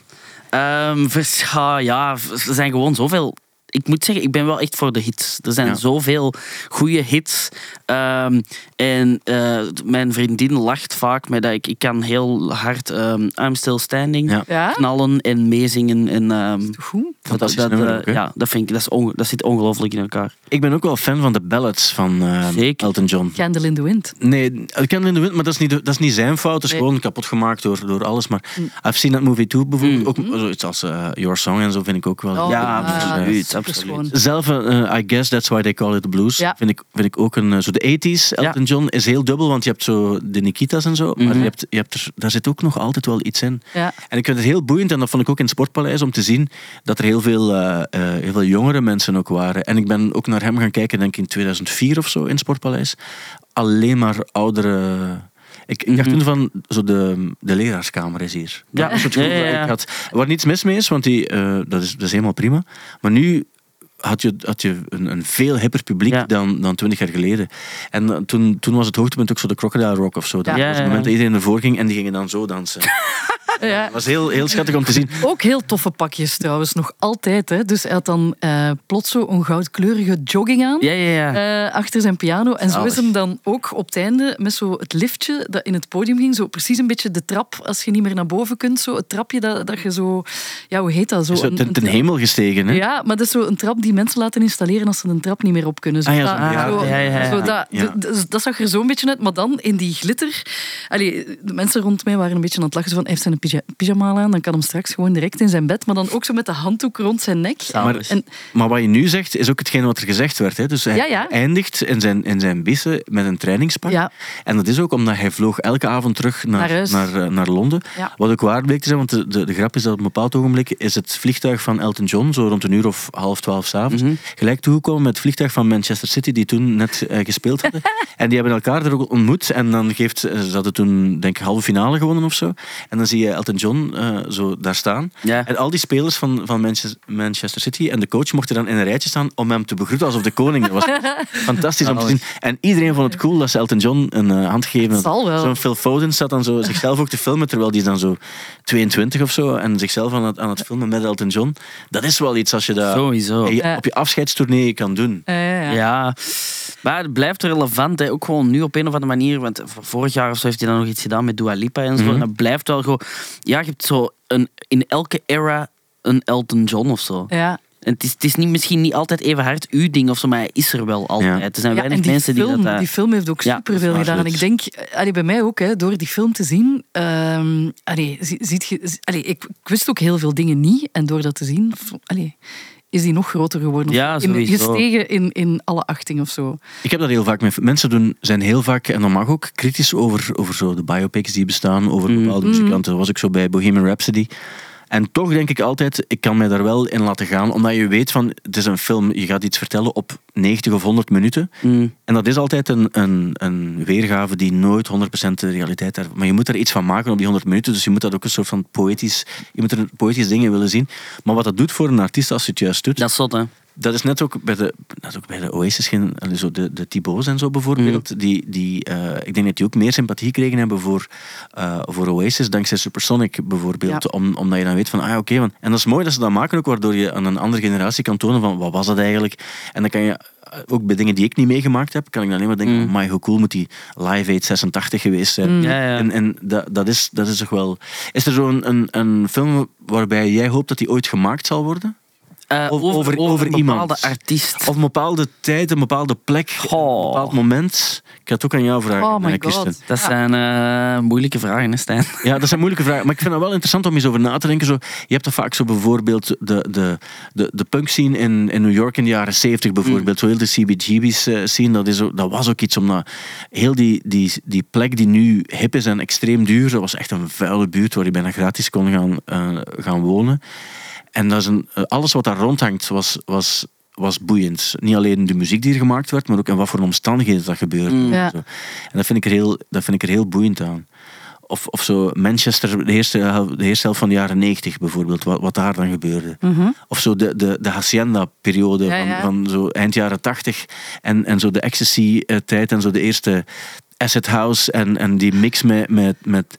Ehm, vers- ja, er zijn gewoon zoveel. Ik moet zeggen, ik ben wel echt voor de hits. Er zijn Ja. zoveel goede hits. Ehm, en eh, mijn vriendin lacht vaak met dat ik, ik kan heel hard ehm, I'm Still Standing Ja. Ja? knallen en meezingen. En, ehm, Goed. Fantastisch dat, dat, nummer eh, ook, hè? ja, dat, vind ik, dat, is onge- dat zit ongelooflijk in elkaar. Ik ben ook wel fan van de ballads van eh, Zeker. Elton John. Candle in the Wind. Nee, ik ken in de wind, maar dat is niet, dat is niet zijn fout. Het is Nee. gewoon kapot gemaakt door, door alles. Maar Mm. I've Seen That Movie Too bijvoorbeeld. Mm. Ook zoiets als eh, Your Song en zo vind ik ook wel. Oh, Ja, eh, absoluut, absoluut. Zelf, eh, I guess that's why they call it the blues. Ja. Vind, ik, vind ik ook een. eh, Zo de 80s, Elton John is heel dubbel, want je hebt zo de Nikita's en zo. Maar Mhm. je hebt, je hebt er, daar zit ook nog altijd wel iets in. Ja. En ik vind het heel boeiend, en dat vond ik ook in het Sportpaleis, om te zien dat er heel veel, eh, eh, heel veel jongere mensen ook waren. En ik ben ook naar hem gaan kijken, denk ik in 2004 of zo, in het Sportpaleis. Alleen maar oudere... Ik, ik dacht Mhm. toen van, zo de, de leraarskamer is hier. Ja. Ja, ja, dat ja. ik had. Waar niets mis mee is, want die, eh, dat, is, dat is helemaal prima. Maar nu had je, had je een, een veel hipper publiek Ja. dan, dan twintig jaar geleden. En eh, toen, toen was het hoogtepunt ook zo de Crocodile Rock of zo. Dat Ja. was het moment ja. dat iedereen ervoor ging en die gingen dan zo dansen. Ja. Het was heel, heel schattig om te zien. Ook heel toffe pakjes trouwens, nog altijd. Hè. Dus hij had dan eh, plots zo een goudkleurige jogging aan. Ja, ja, ja. eh, achter zijn piano. En zo is hem dan ook op het einde met zo het liftje dat in het podium ging. Zo precies een beetje de trap, als je niet meer naar boven kunt. Zo het trapje dat, dat je zo... Ja, hoe heet dat? Zo Zo een- ten, hemel gestegen. Hè? Ja, maar dat is zo een trap die mensen laten installeren als ze een trap niet meer op kunnen. Zo Ah ja, zo- ja, zo- dat, dat zag er zo een beetje uit. Maar dan in die glitter... Allee, de mensen rond mij waren een beetje aan het lachen. Zo van, hij heeft zijn pyja- pyjama aan, dan kan hem straks gewoon direct in zijn bed. Maar dan ook zo met de handdoek rond zijn nek. Maar, En, maar wat je nu zegt, is ook hetgeen wat er gezegd werd. Hè? Dus hij eindigt in zijn, in zijn bissen met een trainingspak. En dat is ook omdat hij vloog elke avond terug naar, Naar eh, naar Londen. Wat ook waar bleek te zijn, want de, de, de grap is dat op een bepaald ogenblik is het vliegtuig van Elton John, zo rond een uur of half twaalf s'avonds, Mhm. gelijk toegekomen met het vliegtuig van Manchester City, die toen net eh, gespeeld hadden. en die hebben elkaar er ook ontmoet. En dan geeft, eh, ze hadden toen, denk ik, halve finale gewonnen of zo. En dan zie je Elton John eh, zo daar staan. En al die spelers van, van Manchester, City en de coach mochten dan in een rijtje staan om hem te begroeten alsof de koning. Dat was fantastisch om te zien. En iedereen vond het cool dat ze Elton John een eh, hand geven. Dat zal wel. Zo'n Phil Foden staat dan zo zichzelf ook te filmen, terwijl die is dan zo 22 of zo en zichzelf aan het, aan het filmen met Elton John. Dat is wel iets als je dat Sowieso. Je- Ja. op je afscheidstournee kan doen. Ja, ja, ja. Ja, maar het blijft relevant. Hè. Ook gewoon nu op een of andere manier. Want vorig jaar of zo heeft hij dan nog iets gedaan met Dua Lipa en zo. Mhm. En dat blijft wel gewoon... Ja, je hebt zo een, in elke era een Elton John of zo. Ja. En het is, het is niet, misschien niet altijd even hard uw ding of zo, maar hij is er wel altijd. Ja. Er zijn Ja, weinig die mensen film, die dat... eh, Die film heeft ook Ja, superveel is gedaan. En ik denk, eh, allee, bij mij ook, hè, door die film te zien... ehm, allee, zie- ziet je, zie- allee, ik, ik wist ook heel veel dingen niet. En door dat te zien... Allee, is die nog groter geworden. Ja, in, sowieso. gestegen in, in alle achting of zo. Ik heb dat heel vaak met mensen doen, zijn heel vaak, en dat mag ook, kritisch over, over zo de biopics die bestaan, over Mm. bepaalde muzikanten. Dat was ik zo bij Bohemian Rhapsody. En toch denk ik altijd, ik kan mij daar wel in laten gaan, omdat je weet van, het is een film, je gaat iets vertellen op 90 of 100 minuten. mm, En dat is altijd een, een, een weergave die nooit 100% de realiteit heeft. Maar je moet er iets van maken op die 100 minuten, dus je moet dat ook een soort van poëtisch, je moet er een poëtisch dingen willen zien. Maar wat dat doet voor een artiest als je het juist doet, dat is zot, hè. Dat is net ook bij de, net ook bij de Oasis, zo de, de Thibaut's en zo bijvoorbeeld. Die, die, eh, ik denk dat die ook meer sympathie gekregen hebben voor, eh, voor Oasis, dankzij Supersonic bijvoorbeeld. Ja. Om, omdat je dan weet van, ah oké. want en dat is mooi dat ze dat maken ook, waardoor je aan een andere generatie kan tonen van, wat was dat eigenlijk? En dan kan je, eh, ook bij dingen die ik niet meegemaakt heb, kan ik dan alleen maar denken, Mm. maar hoe cool moet die Live Aid 86 geweest zijn? Mm. Ja, ja. En, en dat, dat, is, dat is toch wel... Is er zo'n een, een film waarbij jij hoopt dat die ooit gemaakt zal worden? Eh, Over- over- over een iemand. bepaalde artiest. Of een bepaalde tijd, een bepaalde plek, Goh. een bepaald moment. Ik ga het ook aan jou vragen, Oh my god. Dat Ja. zijn eh, moeilijke vragen, hè, Stijn. Ja, dat zijn moeilijke vragen. Maar ik vind het wel interessant om eens over na te denken. Zo, je hebt er vaak zo bijvoorbeeld de, de, de, de punk scene in, in New York in de jaren 70 bijvoorbeeld. Zo heel de CBGB's eh, scene. Dat, is ook, dat was ook iets om dat, heel die, die, die plek die nu hip is en extreem duur. Dat was echt een vuile buurt waar je bijna gratis kon gaan, eh, gaan wonen. En dat is een, eh, alles wat daar rondhangt was, was, was boeiend. Niet alleen de muziek die er gemaakt werd, maar ook in wat voor omstandigheden dat gebeurde. Mm. Ja. En, dat, vind ik er heel, dat vind ik er heel boeiend aan. Of, of zo Manchester, de eerste, hel- de eerste helft van de jaren 90 bijvoorbeeld, wat, wat daar dan gebeurde. Of zo de, de, de Hacienda-periode Ja, van, ja. van zo eind jaren 80 en, en zo de ecstasy-tijd en zo de eerste acid house en, en die mix met, met, met,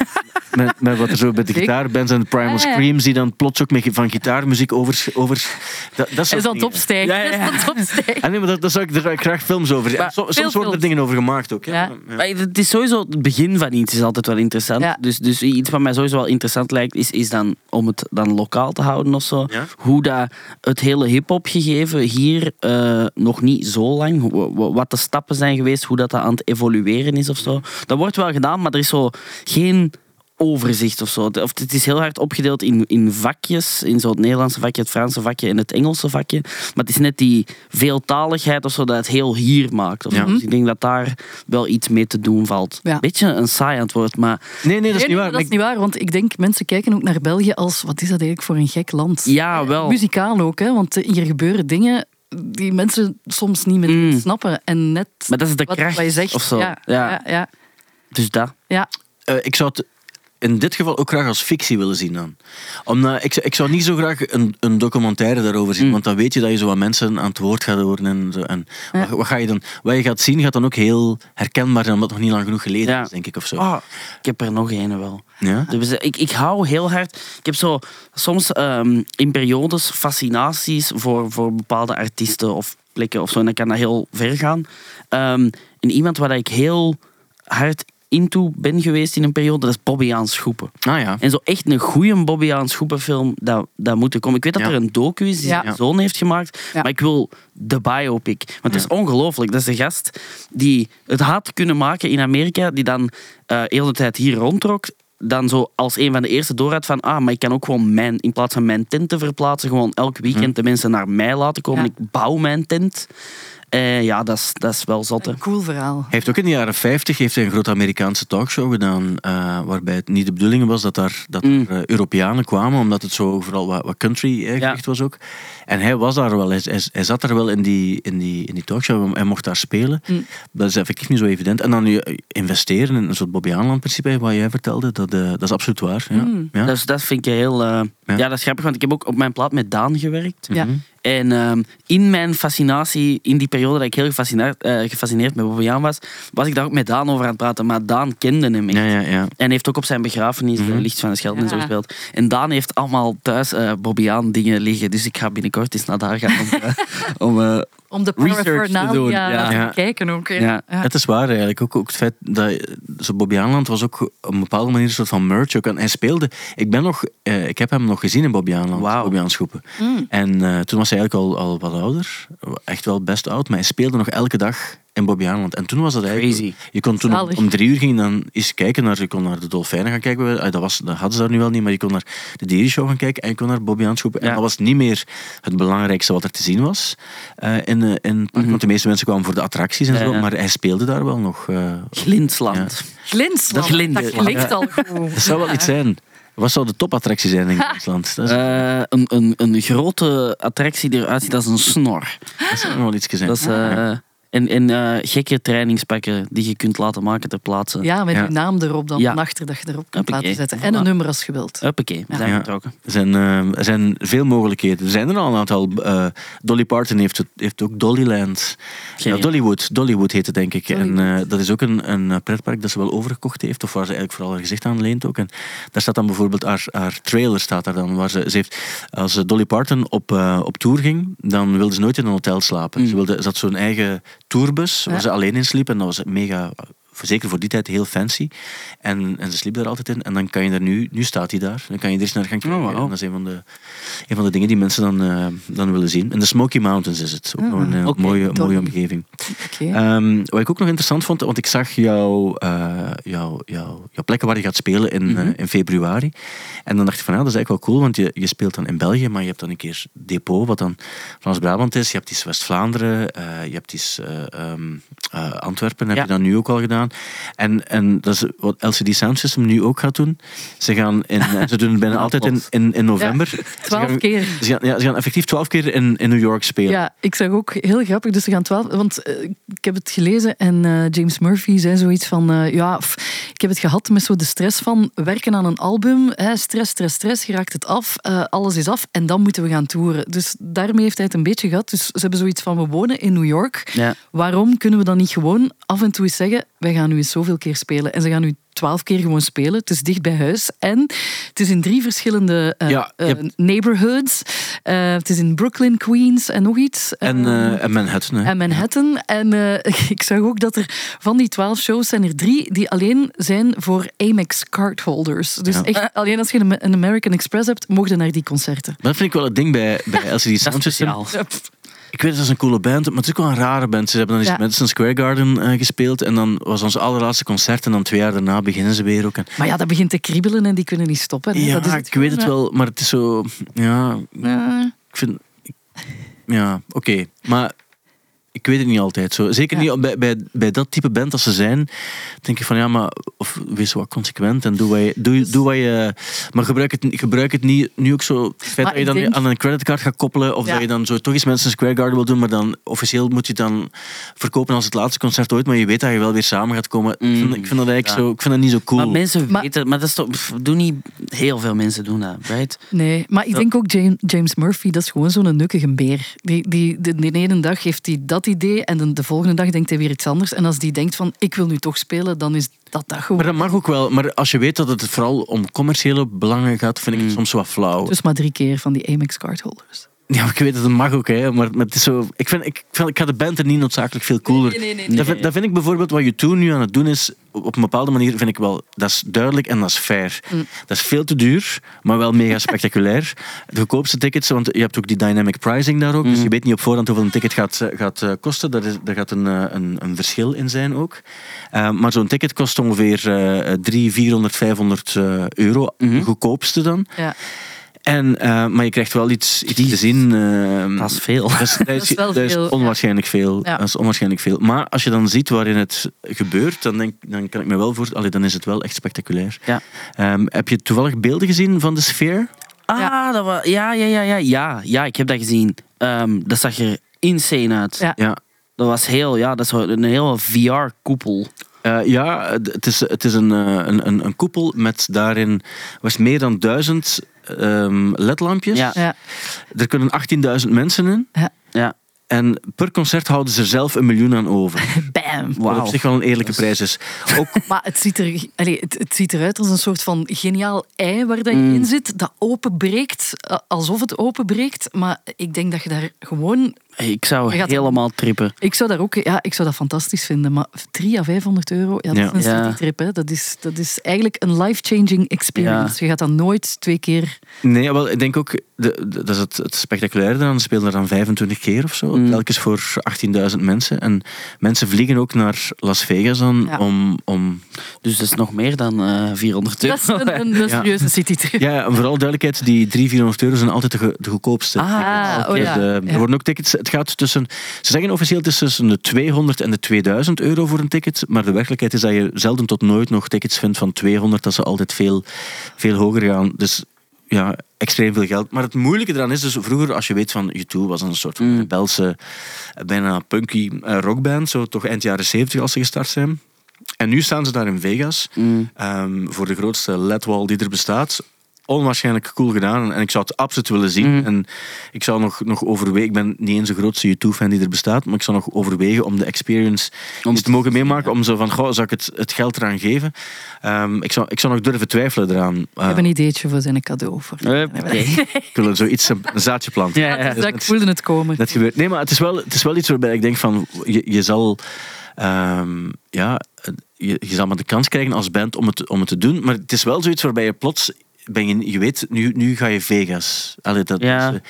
met, met wat er zo bij de gitaarbands en de Primal ja. Screams die dan plots ook met, van gitaarmuziek over... over dat, dat is aan het dingen. opstijgen. Ja, ja, ja. Hij is aan het opstijgen. Ah, nee, maar dat, dat zou ik, daar zou ik graag films over zien. Soms, veel worden er dingen over gemaakt ook. hè. Ja. Maar het is sowieso het begin van iets is altijd wel interessant. Ja. Dus, dus iets wat mij sowieso wel interessant lijkt, is, is dan om het dan lokaal te houden of zo. Ja. Hoe dat het hele hip-hop gegeven hier eh, nog niet zo lang, wat de stappen zijn geweest, hoe dat, dat aan het evolueren is of zo. Dat wordt wel gedaan, maar er is zo geen overzicht of zo. Of het is heel hard opgedeeld in, in vakjes, in zo het Nederlandse vakje, het Franse vakje en het Engelse vakje. Maar het is net die veeltaligheid of zo dat het heel hier maakt. Ja. Dus ik denk dat daar wel iets mee te doen valt. Ja. Beetje een saai antwoord, maar Nee, nee, dat is niet nee, waar. dat is niet waar, want ik denk mensen kijken ook naar België als wat is dat eigenlijk voor een gek land? ja, wel. Muzikaal ook, hè? want hier gebeuren dingen die mensen soms niet meer Mm. snappen. En net Maar dat is de wat, kracht wat je zegt. of zo. Ja, Ja. ja. ja, Dus dat. ja. Eh, ik zou het in dit geval ook graag als fictie willen zien dan. Omdat, ik, ik zou niet zo graag een, een documentaire daarover zien, Mm. want dan weet je dat je zo wat mensen aan het woord gaat horen. En, zo. en Ja. wat, wat ga je dan, wat je gaat zien gaat dan ook heel herkenbaar zijn, omdat het nog niet lang genoeg geleden Ja. is, denk ik. Of zo. Ah, ik heb er nog een wel. Ja? Dus ik, ik hou heel hard. Ik heb zo soms ehm, in periodes fascinaties voor, voor bepaalde artiesten of plekken of zo. En dan kan dat heel ver gaan. Ehm, en iemand waar ik heel hard into ben geweest in een periode, dat is Bobby Aan Schoepen. Ah ja. En zo echt een goede Bobby Aan Schoepen film, dat, dat moet er komen. Ik weet dat Ja. er een docu is die Ja. zijn zoon heeft gemaakt, Ja. maar ik wil de biopic. Want het is ongelooflijk. Dat is een gast die het had kunnen maken in Amerika, die dan eh heel de tijd hier rondtrok. Dan zo als een van de eerste door had van, ah, maar ik kan ook gewoon mijn, in plaats van mijn tent te verplaatsen, gewoon elk weekend de mensen naar mij laten komen. Ja. Ik bouw mijn tent. Eh, ja, dat is, dat is wel zot. hè. Een cool verhaal. Hij heeft ook in de jaren 50 heeft hij een grote Amerikaanse talkshow gedaan, eh, waarbij het niet de bedoeling was dat, daar, dat Mm. er eh, Europeanen kwamen, omdat het zo vooral wat, wat country gericht was ook. En hij was daar wel, hij, hij, hij zat er wel in die, in, die, in die talkshow, hij mocht daar spelen. Mm. Dat is effectief niet zo evident. En dan nu investeren in een soort Bobby Aanland principe, wat jij vertelde, dat, eh, dat is absoluut waar. Ja. Mm. Ja. Dus dat vind ik heel... eh, Ja. ja. dat is grappig, want ik heb ook op mijn plaat met Daan gewerkt. Ja. Mhm. En ehm, in mijn fascinatie, in die periode dat ik heel gefascineerd, eh, gefascineerd met Bobbejaan was, was ik daar ook met Daan over aan het praten. Maar Daan kende hem echt. Ja, ja, ja. En heeft ook op zijn begrafenis Mhm. eh, Licht van de Schelde en zo gespeeld. En Daan heeft allemaal thuis eh Bobbejaan dingen liggen. Dus ik ga binnenkort eens naar daar gaan om, eh, om eh, Om de Research te doen, ja. te Ja. kijken ook. hè. Ja. Het is waar eigenlijk. Ook, ook het feit dat zo Bobby Aanland was ook op een bepaalde manier een soort van merch. Ook. En hij speelde. Ik, ben nog, eh, ik heb hem nog gezien in Bobby Aanland. Wauw. Bobby Aanschoepen. Mm. En eh, toen was hij eigenlijk al, al wat ouder. Echt wel best oud. Maar hij speelde nog elke dag in Bobby Aanland. En toen was dat eigenlijk... Crazy. Je kon toen om, drie uur ging dan eens kijken naar, je kon naar de dolfijnen gaan kijken. Ah, Dat, was, dat hadden ze daar nu wel niet, maar je kon naar de dierenshow gaan kijken en je kon naar Bobby Aanschoepen. En Ja. dat was niet meer het belangrijkste wat er te zien was eh, in, eh, in park. Want de meeste mensen kwamen voor de attracties en Mhm. Ja, zo. ja. Maar hij speelde daar wel nog. eh, Glintsland. Glintsland, Dat klinkt al goed. dat zou wel iets zijn. Wat zou de topattractie zijn in is- Eh, een, een, een grote attractie die eruit ziet als een snor. dat zou wel iets zijn. Dat is, eh, en en eh, gekke trainingspakken die je kunt laten maken ter plaatse. Ja, met Ja. je naam erop dan Ja. van achter dat je erop kunt Hoppakee. laten zetten. En een nummer als je wilt. Huppakee, we zijn vertrokken. Er zijn, eh, er zijn veel mogelijkheden. Er zijn er al een aantal. eh, Dolly Parton heeft, het, heeft ook Dollyland. Ja, Dollywood. Dollywood heet het, denk ik. En Dollywood. eh, dat is ook een, een pretpark dat ze wel overgekocht heeft. Of waar ze eigenlijk vooral haar gezicht aan leent ook. En daar staat dan bijvoorbeeld haar, haar trailer staat daar dan. Waar ze, ze heeft, als Dolly Parton op, eh, op tour ging, dan wilde ze nooit in een hotel slapen. Mm. Ze, wilde, ze had zo'n eigen tourbus waar Ja. ze alleen in sliep. En dat was mega... Zeker voor die tijd heel fancy. En, en ze sliep daar altijd in. En dan kan je er nu... Nu staat hij daar. Dan kan je er eens naar gaan kijken. Oh, wauw. En dat is een van, de, een van de dingen die mensen dan, eh, dan willen zien. In de Smoky Mountains is het. Ook Ah, nog een eh, mooie, mooie omgeving. Ehm, wat ik ook nog interessant vond, want ik zag jouw uh, jou, jou, jou plekken waar je gaat spelen in, Mhm. in februari. En dan dacht ik van ja, dat is eigenlijk wel cool, want je, je speelt dan in België, maar je hebt dan een keer Depot, wat dan Frans-Brabant is. Je hebt iets West-Vlaanderen, je hebt iets um, Antwerpen, heb ja. je dan nu ook al gedaan. En, en dat is wat LCD Sound System nu ook gaat doen. Ze, gaan in, ze doen het bijna altijd in, in, in november. Ja, twaalf gaan, keer. Ze gaan, ja, ze gaan effectief twaalf keer in, in New York spelen. Ja, ik zag ook heel grappig. Dus ze gaan twaalf. Want uh, ik heb het gelezen en uh, James Murphy zei zoiets van: uh, ja, ik heb het gehad met zo de stress van werken aan een album. Hè, stress, stress, stress. Je raakt het af. Alles is af. En dan moeten we gaan toeren. Dus daarmee heeft hij het een beetje gehad. Dus ze hebben zoiets van: we wonen in New York. Ja. Waarom kunnen we dan niet gewoon af en toe eens zeggen: wij gaan nu eens zoveel keer spelen. En ze gaan nu twaalf keer gewoon spelen. Het is dicht bij huis. En het is in drie verschillende uh, ja, uh, neighborhoods. Uh, het is in Brooklyn, Queens en nog iets. En, uh, en Manhattan. Hè? En Manhattan. En uh, ik zag ook dat er van die twaalf shows zijn er drie die alleen zijn voor Amex cardholders. Dus ja. echt, alleen als je een American Express hebt, mocht je naar die concerten. Dat vind ik wel het ding bij, bij LCD Sound System. Ik weet, dat is een coole band, maar het is ook wel een rare band. Ze hebben dan eens ja. Madison Square Garden uh, gespeeld en dan was ons allerlaatste concert en dan twee jaar daarna beginnen ze weer ook. En... Maar ja, dat begint te kriebelen en die kunnen niet stoppen. Hè? Ja, dat is het ik weet het wel, maar het is zo... Ja, ja. ik vind... Ja, oké. Okay. Maar ik weet het niet altijd zo. Zeker ja. niet bij, bij, bij dat type band als ze zijn. Denk ik van ja, maar of wees wat consequent en doe wat je. Doe, doe wat je maar gebruik het, gebruik het niet nu ook zo. Het feit dat je dan denk... aan een creditcard gaat koppelen. Of ja. dat je dan zo toch eens mensen Square Garden wil doen. Maar dan officieel moet je het dan verkopen als het laatste concert ooit. Maar je weet dat je wel weer samen gaat komen. Mm, ik, vind, ik vind dat eigenlijk ja. zo. Ik vind dat niet zo cool. Maar mensen maar, weten. Maar dat is toch. Doen niet heel veel mensen doen dat, right? Nee, maar ik denk ook James, James Murphy. Dat is gewoon zo'n nukkige beer. Die, die, de, de ene dag heeft hij dat idee en de, de, volgende dag denkt hij weer iets anders. En als die denkt van ik wil nu toch spelen, dan is dat dat gewoon. Maar dat mag ook wel. Maar als je weet dat het vooral om commerciële belangen gaat, vind ik het mm. soms wat flauw. Dus maar drie keer van die Amex cardholders. Ja, ik weet dat het mag ook, hè, maar, maar het is zo. Ik vind, ik, vind, ik ga de band er niet noodzakelijk veel cooler. Nee, nee, nee, nee, dat, vind, dat vind ik bijvoorbeeld wat je toen nu aan het doen is. Op een bepaalde manier vind ik wel. Dat is duidelijk en dat is fair. Mm. Dat is veel te duur, maar wel mega spectaculair. De goedkoopste tickets, want je hebt ook die dynamic pricing daar ook. Mm. Dus je weet niet op voorhand hoeveel een ticket gaat, gaat uh, kosten. Daar, is, daar gaat een, een, een verschil in zijn ook. Uh, maar zo'n ticket kost ongeveer uh, 300, 400, 500 euro. Mhm. Mm -hmm. De goedkoopste dan. Ja. En, eh, maar je krijgt wel iets, iets te zien. eh, Dat is veel. dat is, dat is, dat is veel, ja. onwaarschijnlijk veel. Ja. Dat is onwaarschijnlijk veel. Maar als je dan ziet waarin het gebeurt, dan, denk, dan kan ik me wel voorstellen, dan is het wel echt spectaculair. Ja. Ehm, heb je toevallig beelden gezien van de sfeer? Ah, Ja. Dat was, ja, ja, ja, ja, ja. Ja, ik heb dat gezien. Ehm, dat zag er insane uit. Ja. Ja. Dat was heel, ja, dat is een hele VR-koepel. Eh, ja, het is, het is een, eh, een, een, een koepel met daarin was meer dan duizend ehm, ledlampjes. Ja. Ja. Er kunnen 18.000 mensen in. Ja. En per concert houden ze er zelf een miljoen aan over. Bam. Wat op zich wel een eerlijke prijs is. Ook Maar het ziet, er, allee, het, het ziet eruit als een soort van geniaal ei waar dat je Mm. in zit, dat openbreekt, eh, alsof het openbreekt. Maar ik denk dat je daar gewoon... Ik zou gaat- helemaal trippen. Ik zou, daar ook, ja, ik zou dat fantastisch vinden, maar 3 à 500 euro, ja, dat Ja. is een Ja. Hè. Dat, is, dat is eigenlijk een life-changing experience. Je gaat dat nooit twee keer... Nee, wel, ik denk ook, de, de- dat is het, het spectaculaire dan. Ze spelen er dan 25 keer of zo. Mm. Telkens voor 18.000 mensen. En mensen vliegen ook naar Las Vegas dan Ja. om, om... Dus dat is nog meer dan eh 400 euro. Dat is een, een, serieuze citytrip. Ja, en vooral duidelijkheid, die 300, 400 euro zijn altijd de, de goedkoopste. Ah, oh Dus, ja. eh, Er Ja. worden ook tickets, het gaat tussen, ze zeggen officieel het is tussen de 200 en de 2000 euro voor een ticket, maar de werkelijkheid is dat je zelden tot nooit nog tickets vindt van 200, dat ze altijd veel, veel hoger gaan. Dus ja, extreem veel geld. Maar het moeilijke eraan is dus, vroeger, als je weet van U2 was een soort van Mm. rebelse, eh, bijna punky eh, rockband, zo toch eind jaren 70 als ze gestart zijn. En nu staan ze daar in Vegas Mm. ehm, voor de grootste ledwall die er bestaat. Onwaarschijnlijk cool gedaan en ik zou het absoluut willen zien. Mhm. En ik zou nog, nog overwegen, ik ben niet eens de grootste U2-fan die er bestaat, maar ik zou nog overwegen om de experience Om eens te mogen meemaken, om zo van, goh, zou ik het, het geld eraan geven? Ehm, ik, zou, ik zou nog durven twijfelen eraan. Ik Uh, heb een ideetje voor zijn cadeau. Voor. Huppakee. ik wil zoiets, een, zaadje planten. Ja, ja. Dus ik voelde het komen. Dat gebeurt. Nee, maar het is wel, het is wel iets waarbij ik denk van, je, je zal, ehm, ja, je, je zal maar de kans krijgen als band om het, om het te doen. Maar het is wel zoiets waarbij je plots, ben je, je weet, nu, nu ga je Vegas. Allee, dat Ja. is, eh,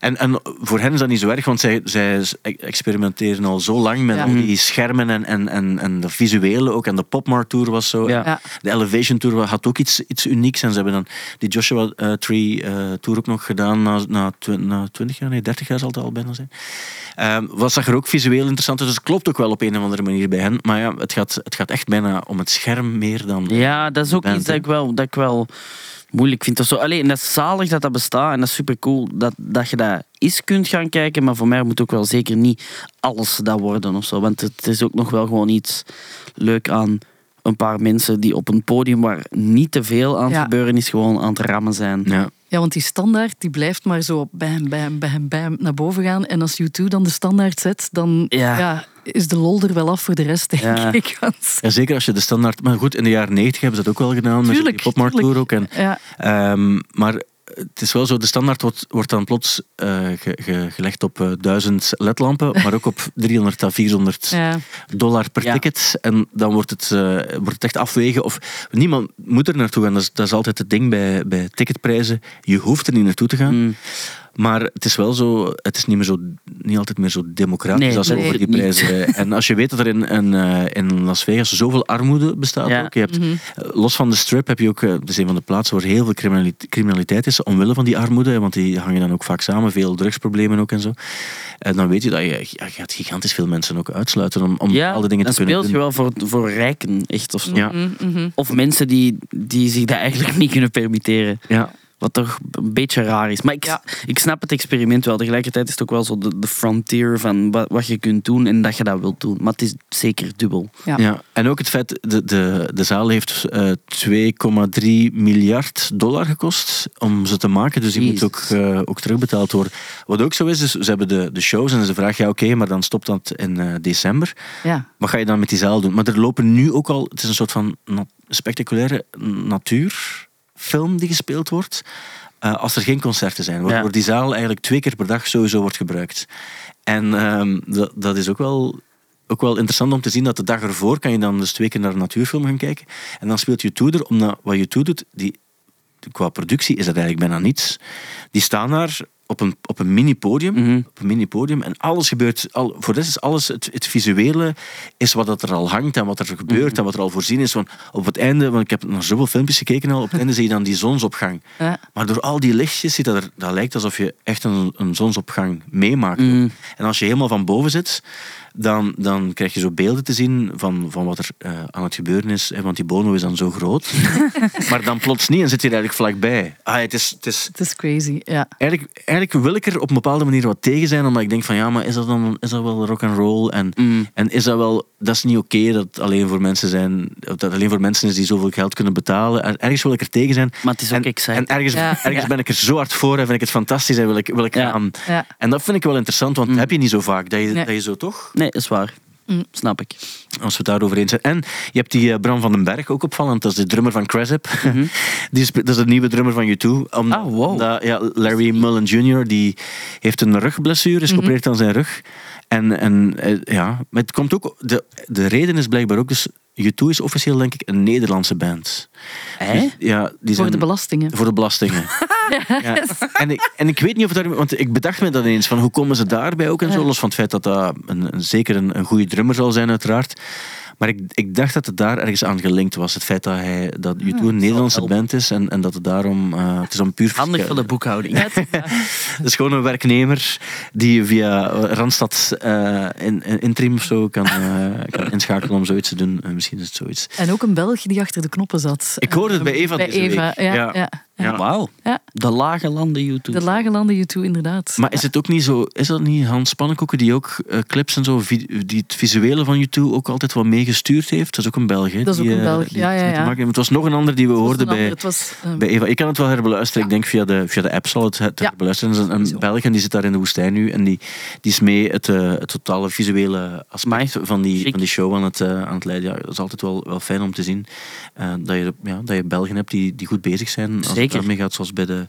en, en voor hen is dat niet zo erg, want zij, zij experimenteren al zo lang met Ja. al die schermen en, en, en, en de visuele ook. En de Popmart Tour was zo. Ja. De Elevation Tour had ook iets, iets unieks. En ze hebben dan die Joshua eh, Tree eh, Tour ook nog gedaan na, na, tw- na 20 jaar, nee, 30 jaar zal het al bijna zijn. Ehm wat zag er ook visueel interessant. Dus het klopt ook wel op een of andere manier bij hen. Maar ja, het gaat, het gaat echt bijna om het scherm meer dan... Ja, dat is ook band, iets dat ik wel, dat ik wel moeilijk vind. Of zo. Allee, en dat is zalig dat dat bestaat en dat is super cool dat, dat je dat eens kunt gaan kijken. Maar voor mij moet ook wel zeker niet alles dat worden of zo. Want het is ook nog wel gewoon iets leuk aan een paar mensen die op een podium waar niet te veel aan het Ja. gebeuren is, gewoon aan het rammen zijn. Ja. Ja, want die standaard die blijft maar zo bam, bam, bam, bam naar boven gaan. En als U2 dan de standaard zet, dan Ja. ja. is de lol er wel af voor de rest, denk Ja. ik. Want- Ja, zeker als je de standaard... Maar goed, in de jaren 90 hebben ze dat ook wel gedaan. Met Tuurlijk, Popmart Tour tuurlijk. ook. En, Ja, Ehm, maar het is wel zo, de standaard wordt, wordt dan plots eh, ge- ge- gelegd op eh, 1000 ledlampen, maar ook op 300 à 400 ja. dollar per Ja. ticket. En dan wordt het, eh, wordt het echt afwegen. Of niemand moet er naartoe gaan. Dat is, dat is altijd het ding bij, bij ticketprijzen. Je hoeft er niet naartoe te gaan. Mm. Maar het is wel zo, het is niet, meer zo, niet altijd meer zo democratisch Nee, als nee, over die niet. prijzen. En als je weet dat er in, in, eh, in Las Vegas zoveel armoede bestaat Ja. ook. Je hebt, Mhm. eh, Los van de strip heb je ook, eh, dat is een van de plaatsen waar heel veel criminaliteit, criminaliteit is, omwille van die armoede. Want die hangen dan ook vaak samen, veel drugsproblemen ook en zo. En dan weet je dat je, ja, je gaat gigantisch veel mensen ook uitsluiten om, om Ja, bepaalde dingen te kunnen speelt je doen. wel voor, voor rijken, echt. Of, zo. Ja. Mhm, mhm. of mensen die, die zich dat eigenlijk niet kunnen permitteren. Ja. Wat toch een beetje raar is. Maar ik, Ja. ik snap het experiment wel. Tegelijkertijd is het ook wel zo de, de frontier van wat, wat je kunt doen en dat je dat wilt doen. Maar het is zeker dubbel. Ja. Ja. en ook het feit, de, de, de zaal heeft eh 2,3 miljard dollar gekost om ze te maken. Dus die moet ook, eh, ook terugbetaald worden. Wat ook zo is, is ze hebben de, de shows en ze vragen, ja oké, maar dan stopt dat in eh, december. ja. Wat ga je dan met die zaal doen? Maar er lopen nu ook al, het is een soort van spectaculaire natuurfilm die gespeeld wordt. eh, als er geen concerten zijn, waardoor Ja. die zaal eigenlijk twee keer per dag sowieso wordt gebruikt. En ehm, dat, dat is ook wel, ook wel interessant om te zien dat de dag ervoor kan je dan dus twee keer naar een natuurfilm gaan kijken. En dan speelt U2 er, omdat wat U2 doet, die, qua productie is dat eigenlijk bijna niets. Die staan daar op een, op een mini-podium. Mhm. Op een mini-podium. En alles gebeurt... Al, voor de rest is alles... Het, het visuele is wat dat er al hangt en wat er gebeurt Mhm. en wat er al voorzien is. Want op het einde... Want ik heb naar zoveel filmpjes gekeken al. Op het einde zie je dan die zonsopgang. Ja. Maar door al die lichtjes ziet dat er... Dat lijkt alsof je echt een, een zonsopgang meemaakt. Mhm. En als je helemaal van boven zit... Dan, dan krijg je zo beelden te zien van, van wat er eh, aan het gebeuren is. Hè, want die Bono is dan zo groot. maar dan plots niet en zit je er eigenlijk vlakbij. Ah, het is, het is, Het is crazy, ja. eigenlijk, eigenlijk wil ik er op een bepaalde manier wat tegen zijn, omdat ik denk van ja, maar is dat dan is dat wel rock and roll en, Mm. en is dat wel dat is niet oké dat het alleen voor mensen zijn dat alleen voor mensen is die zoveel geld kunnen betalen. En ergens wil ik er tegen zijn. Maar het is ook en, exciting. en ergens, Ja. ergens Ja. ben ik er zo hard voor en vind ik het fantastisch en wil ik, wil ik ja. En dat vind ik wel interessant, want dat heb je niet zo vaak. Dat je, Nee. dat je zo toch, Nee, is waar. Mm. Snap ik. als we het daarover eens zijn. En je hebt die eh, Bram van den Berg ook opvallend, dat is de drummer van Cresip. die is, dat is de nieuwe drummer van U2. Omdat, Mhm. Ah, wow. ja, Larry Mullen Jr. die heeft een rugblessure, is geopereerd aan zijn rug. En, en eh, ja, maar het komt ook... De, de reden is blijkbaar ook... Dus U2 is officieel, denk ik, een Nederlandse band. Hè? Dus, ja, die Voor zijn, de belastingen. Voor de belastingen. ja. en, ik, en ik weet niet of daar... Want ik bedacht me dat eens van hoe komen ze daarbij ook en zo. Los van het feit dat dat een, een- zeker een, een goede drummer zal zijn, uiteraard. Maar ik, ik dacht dat het daar ergens aan gelinkt was. Het feit dat, hij, dat U2 een Nederlandse band is en, en dat het daarom... eh, het is om puur... Handig voor de boekhouding. Ja, het is gewoon een werknemer die via Randstad eh in, in, interim of zo kan, eh, kan inschakelen om zoiets te doen. Eh, misschien is het zoiets. En ook een Belg die achter de knoppen zat. Ik hoorde het bij Eh, Eva Bij deze Eva, week. ja. Ja. ja. Ja. Wauw. Ja. De lage landen YouTube. De lage landen U2, inderdaad. Maar is het ook niet zo, is dat niet Hans Pannenkoeken die ook eh, clips en zo, die het visuele van U2 ook altijd wat meegestuurd heeft? Dat is ook een Belg, hè? Dat is ook een eh, Belg, die ja, het ja, ja. Het was nog een ander die we hoorden ander, bij, Het was, eh, bij Eva. Ik kan het wel herbeluisteren. Ik denk via de, via de app zal het herbeluisteren. Dat is een. Belg en die zit daar in de woestijn nu. En die, die is mee het, eh, het totale visuele aspect van die, Chic. van die show aan het, aan het leiden. Ja, dat is altijd wel, wel fijn om te zien. eh, dat, je, ja, dat je Belgen hebt die, die goed bezig zijn. Als Zeker. daarmee gaat, zoals bij de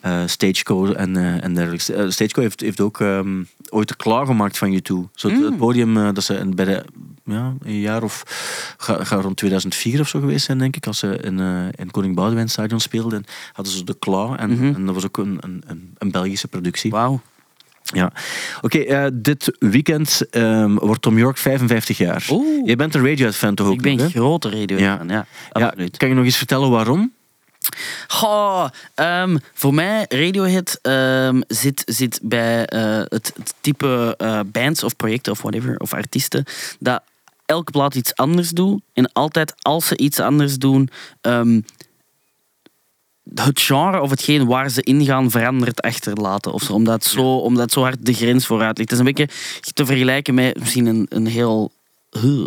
eh Stageco en, eh en dergelijke. Eh, Stageco heeft, heeft ook ehm, ooit de klaargemaakt van U2. Zo het, Mm. het podium dat ze in- bij de ja, een jaar of ga, ga rond 2004 of zo geweest zijn, denk ik, als ze in, in Koning Boudewijn Stadion speelden. Hadden ze de Claw en, Mhm. en dat was ook een, een, een, Belgische productie. Wauw. Ja. Oké, dit weekend ehm, wordt Tom York 55 jaar. Oeh. Jij bent een Radiohead-fan toch ook Ik ben een grote radio Ja. fan, ja. ja, Absoluut. Kan je nog eens vertellen waarom? Goh, ehm, voor mij, Radiohead ehm, zit, zit bij eh, het, het type eh, bands of projecten of whatever, of artiesten, dat elke plaat iets anders doet. En altijd als ze iets anders doen, ehm, het genre of hetgeen waar ze ingaan verandert achterlaten. Of zo, omdat, zo, omdat zo hard de grens vooruit ligt. Het is een beetje te vergelijken met misschien een, een heel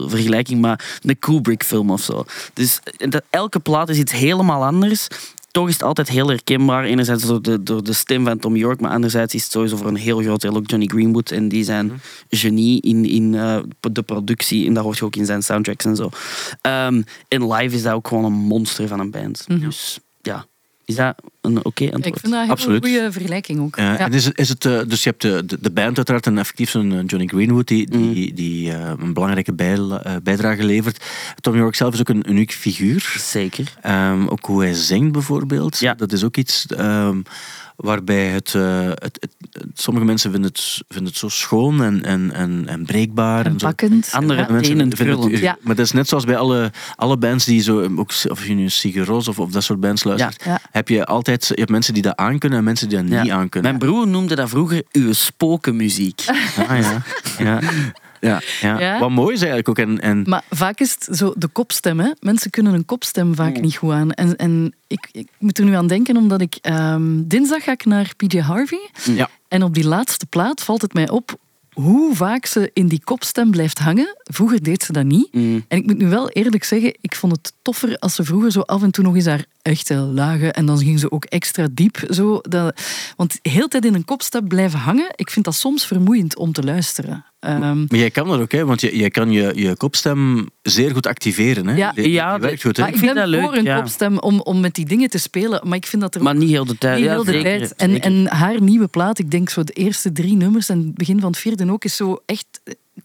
vergelijking, maar een Kubrick-film of zo. Dus eh, dat, elke plaat is iets helemaal anders. Toch is het altijd heel herkenbaar. Enerzijds door de, door de stem van Tom York, maar anderzijds is het sowieso voor een heel groot deel ook Johnny Greenwood. En die zijn genie in, in eh, de productie. En daar hoort je ook in zijn soundtracks en zo. Ehm, en live is dat ook gewoon een monster van een band. Dus ja, is dat een oké antwoord? ik vind dat een Absoluut. goede vergelijking ook. Eh, ja. en is, het- is het, eh, dus je hebt de, de, de band uiteraard en effectief zo'n eh, Johnny Greenwood die, die, die eh, een belangrijke bij- eh, bijdrage levert. Tom York zelf is ook een uniek figuur. Zeker. Ehm, ook hoe hij zingt bijvoorbeeld. Ja. Dat is ook iets ehm, waarbij het, eh, het, het- Sommige mensen vinden het, vinden het zo schoon en, en, en, en breekbaar. En zo. pakkend. Andere Ja. En mensen vinden het-. Ja. Maar dat is net zoals bij alle, alle bands die zo, ook, of je nu Sigur Rós of, of dat soort bands luistert, Ja. heb je altijd je hebt mensen die dat aankunnen en mensen die dat Ja. niet aankunnen. Mijn broer noemde dat vroeger uw spokenmuziek. Ah, ja. Ja. Ja, ja. Ja. Wat mooi is eigenlijk ook. En, en Maar vaak is het zo de kopstem. Hè? Mensen kunnen een kopstem vaak niet goed aan. En, en ik, ik moet er nu aan denken, omdat ik... ehm, dinsdag ga ik naar PJ Harvey. ja. En op die laatste plaat valt het mij op hoe vaak ze in die kopstem blijft hangen. Vroeger deed ze dat niet. Mm. En ik moet nu wel eerlijk zeggen, ik vond het toffer als ze vroeger zo af en toe nog eens haar echte lage en dan ging ze ook extra diep. Zo, dat, want heel de tijd in een kopstem blijven hangen, ik vind dat soms vermoeiend om te luisteren. Ehm, Maar jij kan dat ook, hè? want je, jij kan je, je kopstem zeer goed activeren. Hè? Ja. Die- die Ja, werkt goed. Hè? maar ik, vind dat leuk, voor een ja. kopstem om, om met die dingen te spelen, maar ik vind dat er Maar niet heel de tijd. niet Ja, heel de zeker, tijd. En, zeker. en haar nieuwe plaat, ik denk zo de eerste drie nummers en het begin van het vierde ook, is zo echt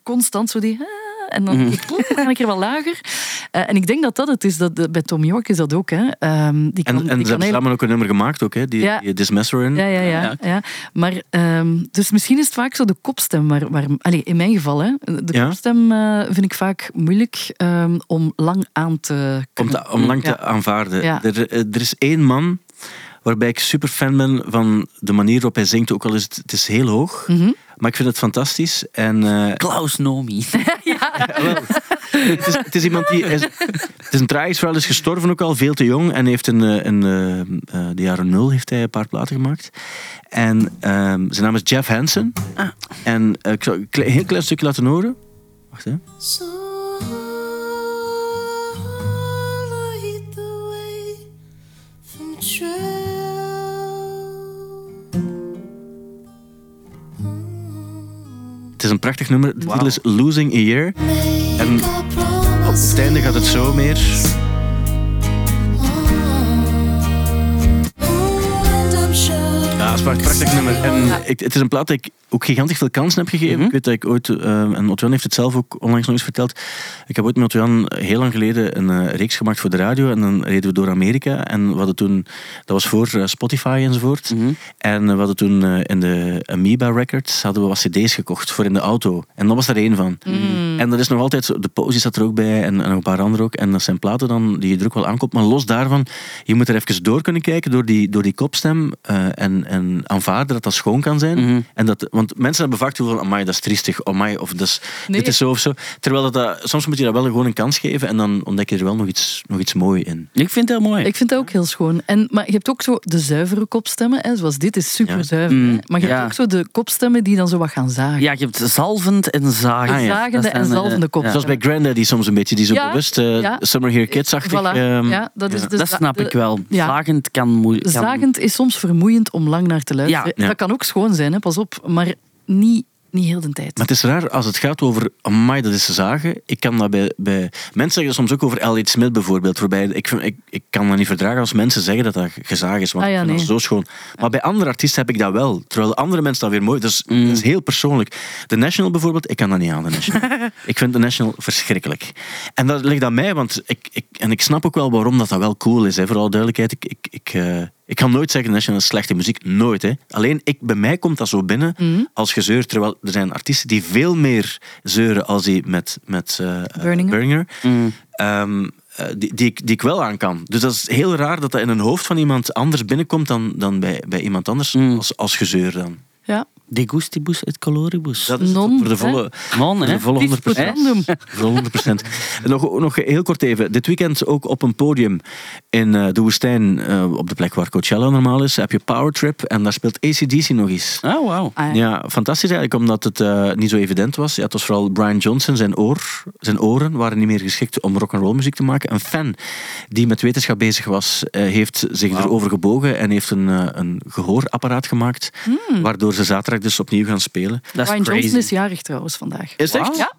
constant zo die... En dan, Mhm. ik, dan ga ik een keer wat lager. Eh, en ik denk dat dat het is. Dat, bij Tom York is dat ook. Hè. Ehm, die kan, En, en die ze kan hebben heel- samen ook een nummer gemaakt, ook, hè, die, Ja. die. Ja, ja, ja. Ja. ja. Maar, ehm, dus misschien is het vaak zo de kopstem. Waar, waar, allez, in mijn geval, hè, de Ja. kopstem eh, vind ik vaak moeilijk ehm, om lang aan te Om, te- om lang te aanvaarden. Ja. Er, er is één man waarbij ik super fan ben van de manier waarop hij zingt, ook al is het, het is heel hoog. Mhm. Maar ik vind het fantastisch. En, eh, Klaus Nomi. wel, het, is, het is iemand die... Is, het is een tragisch verhaal, is gestorven ook al, veel te jong. En heeft in, eh, in eh, eh, de jaren nul heeft hij een paar platen gemaakt. En ehm, zijn naam is Jeff Hansen. En eh, ik zal een heel klein stukje laten horen. Wacht, hè. Is een prachtig nummer. De titel is Losing a Year. En. Op het einde gaat het zo meer. Sure Ja, het is een prachtig nummer. En ik, het is een plaat dat ik ook gigantisch veel kansen heb gegeven. Ik weet dat ik ooit, eh, en Otto-Jan heeft het zelf ook onlangs nog eens verteld. Ik heb ooit met Otto-Jan heel lang geleden een eh, reeks gemaakt voor de radio. En dan reden we door Amerika. En we hadden toen, dat was voor eh, Spotify enzovoort. En we hadden toen eh, in de Amoeba Records hadden we wat cd's gekocht voor in de auto. En dat was er één van. En dat is nog altijd zo, de Posy staat er ook bij en, en nog een paar andere ook. En dat zijn platen dan die je ook wel aankomt. Maar los daarvan, je moet er even door kunnen kijken door die, door die kopstem. eh, en, en aanvaarden dat dat schoon kan zijn. en dat, want mensen hebben vaak het gevoel van, amai, dat is triestig. Amai, of dat is, Nee. dit is zo of zo. Terwijl dat, dat, soms moet je dat wel gewoon een kans geven. En dan ontdek je er wel nog iets, nog iets moois in. Ik vind het heel mooi. Ik vind dat ook heel schoon. En, maar je hebt ook zo de zuivere kopstemmen, hè, zoals dit is super zuiver. Mm, Maar je hebt ook zo de kopstemmen die dan zo wat gaan zagen. Ja, je hebt zalvend en zagend. Ah, ja. Zagende en eh, zalvende kop. ja. Zoals bij Granddaddy soms een beetje, die zo Ja, bewust eh, ja. Summer Here Kids-achtig. Voilà. ehm, ja, dat is ja. de dat snap de- ik wel. ja. Zagend kan moeilijk. Zagend is soms vermoeiend om lang naar te luisteren. Ja. Dat kan ook schoon zijn, hè, pas op. Maar niet, niet heel de tijd. Maar het is raar, als het gaat over, amai, dat is zagen. Ik kan dat bij, bij... Mensen zeggen soms ook over Elliot Smith bijvoorbeeld. Voorbij, ik, vind- ik, ik kan dat niet verdragen als mensen zeggen dat dat gezaagd is. Want Ah, ja, vind dat nee. zo schoon. Maar bij andere artiesten heb ik dat wel. Terwijl andere mensen dat weer mooi... Dat is, dat is heel persoonlijk. De National bijvoorbeeld, ik kan dat niet aan, de National. ik vind de National verschrikkelijk. En dat ligt aan mij, want ik, ik, en ik snap ook wel waarom dat, dat wel cool is. Hè. Vooral duidelijkheid, ik... ik, ik eh, ik kan nooit zeggen, National is slechte muziek. Nooit. Hè. Alleen ik, bij mij komt dat zo binnen als gezeur. Terwijl er zijn artiesten die veel meer zeuren als die met, met eh, eh, Burninger. Burninger. Mm. Ehm, eh, die, die, ik, die ik wel aan kan. Dus dat is heel raar dat dat in een hoofd van iemand anders binnenkomt dan, dan bij, bij iemand anders Mm. als, als gezeur dan. Ja. De gustibus et coloribus. Dat is het Non, voor de volle, hè? de volle Tis 100%. potendum. Voor 100%. En nog, nog heel kort even. Dit weekend ook op een podium in eh, de woestijn, eh, op de plek waar Coachella normaal is, heb je Power Trip en daar speelt ACDC nog eens. Oh, wauw. Ah, ja. Ja, fantastisch eigenlijk, omdat het eh, niet zo evident was. Ja, het was vooral Brian Johnson, zijn, oor, zijn oren waren niet meer geschikt om rock'n'roll muziek te maken. Een fan die met wetenschap bezig was, eh, heeft zich erover gebogen en heeft een, een gehoorapparaat gemaakt, waardoor ze zaterdag dus opnieuw gaan spelen. Dat is Brian crazy. Johnson is jarig trouwens vandaag. Is het echt? Ja.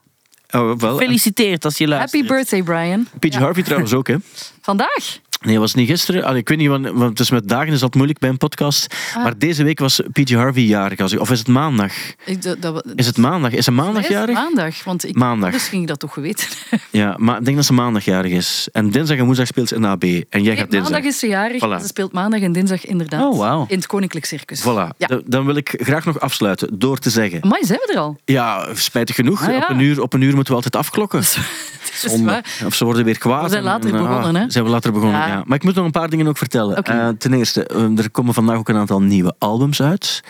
Oh, wel. Gefeliciteerd als je luistert. Happy birthday, Brian. PJ Harvey trouwens ook, hè? Vandaag? Nee, was niet gisteren. Allee, ik weet niet, want, het is met dagen is dat moeilijk bij een podcast. Maar deze week was PJ Harvey jarig. Of is het maandag? Ik, dat, dat, Is het maandag? Is hij maandag jarig? Maandag, want ik, Maandag. dus ging ik dat toch geweten. Ja, maar ik denk dat ze maandagjarig is. En dinsdag en woensdag speelt ze in de AB. En jij Nee, gaat dinsdag. maandag is ze jarig. Voilà. Ze speelt maandag en dinsdag inderdaad Oh, in het Koninklijk Circus. Voilà. Ja. Dan- Dan wil ik graag nog afsluiten door te zeggen... Maar zijn we er al? Ja, spijtig genoeg. Ah, ja. op, een uur, op een uur moeten we altijd afklokken. Of ze worden weer kwaad. We zijn later en, ah, begonnen, hè? Zijn we later begonnen, ja. Ja. Maar ik moet nog een paar dingen ook vertellen. Eh, ten eerste, eh, er komen vandaag ook een aantal nieuwe albums uit.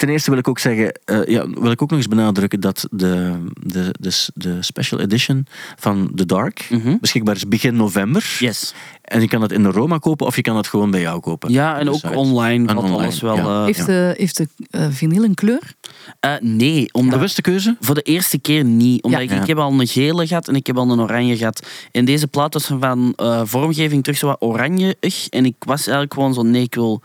Ten eerste wil ik ook zeggen, eh, ja, wil ik ook nog eens benadrukken dat de, de, de, de special edition van The Dark Mhm. beschikbaar is begin november. Yes. En je kan dat in de Roma kopen of je kan dat gewoon bij jou kopen. Ja, en Dus ook online. En wat online, alles wel. ja. eh, Heeft, de, heeft de eh, vinyl een kleur? eh, nee, omdat... Bewuste keuze? Voor de eerste keer niet. Omdat Ja. ik, ik heb al een gele gehad en ik heb al een oranje gehad. En deze plaat was van eh, vormgeving terug zo wat oranje-ig. En ik was eigenlijk gewoon zo, nee, ik wil,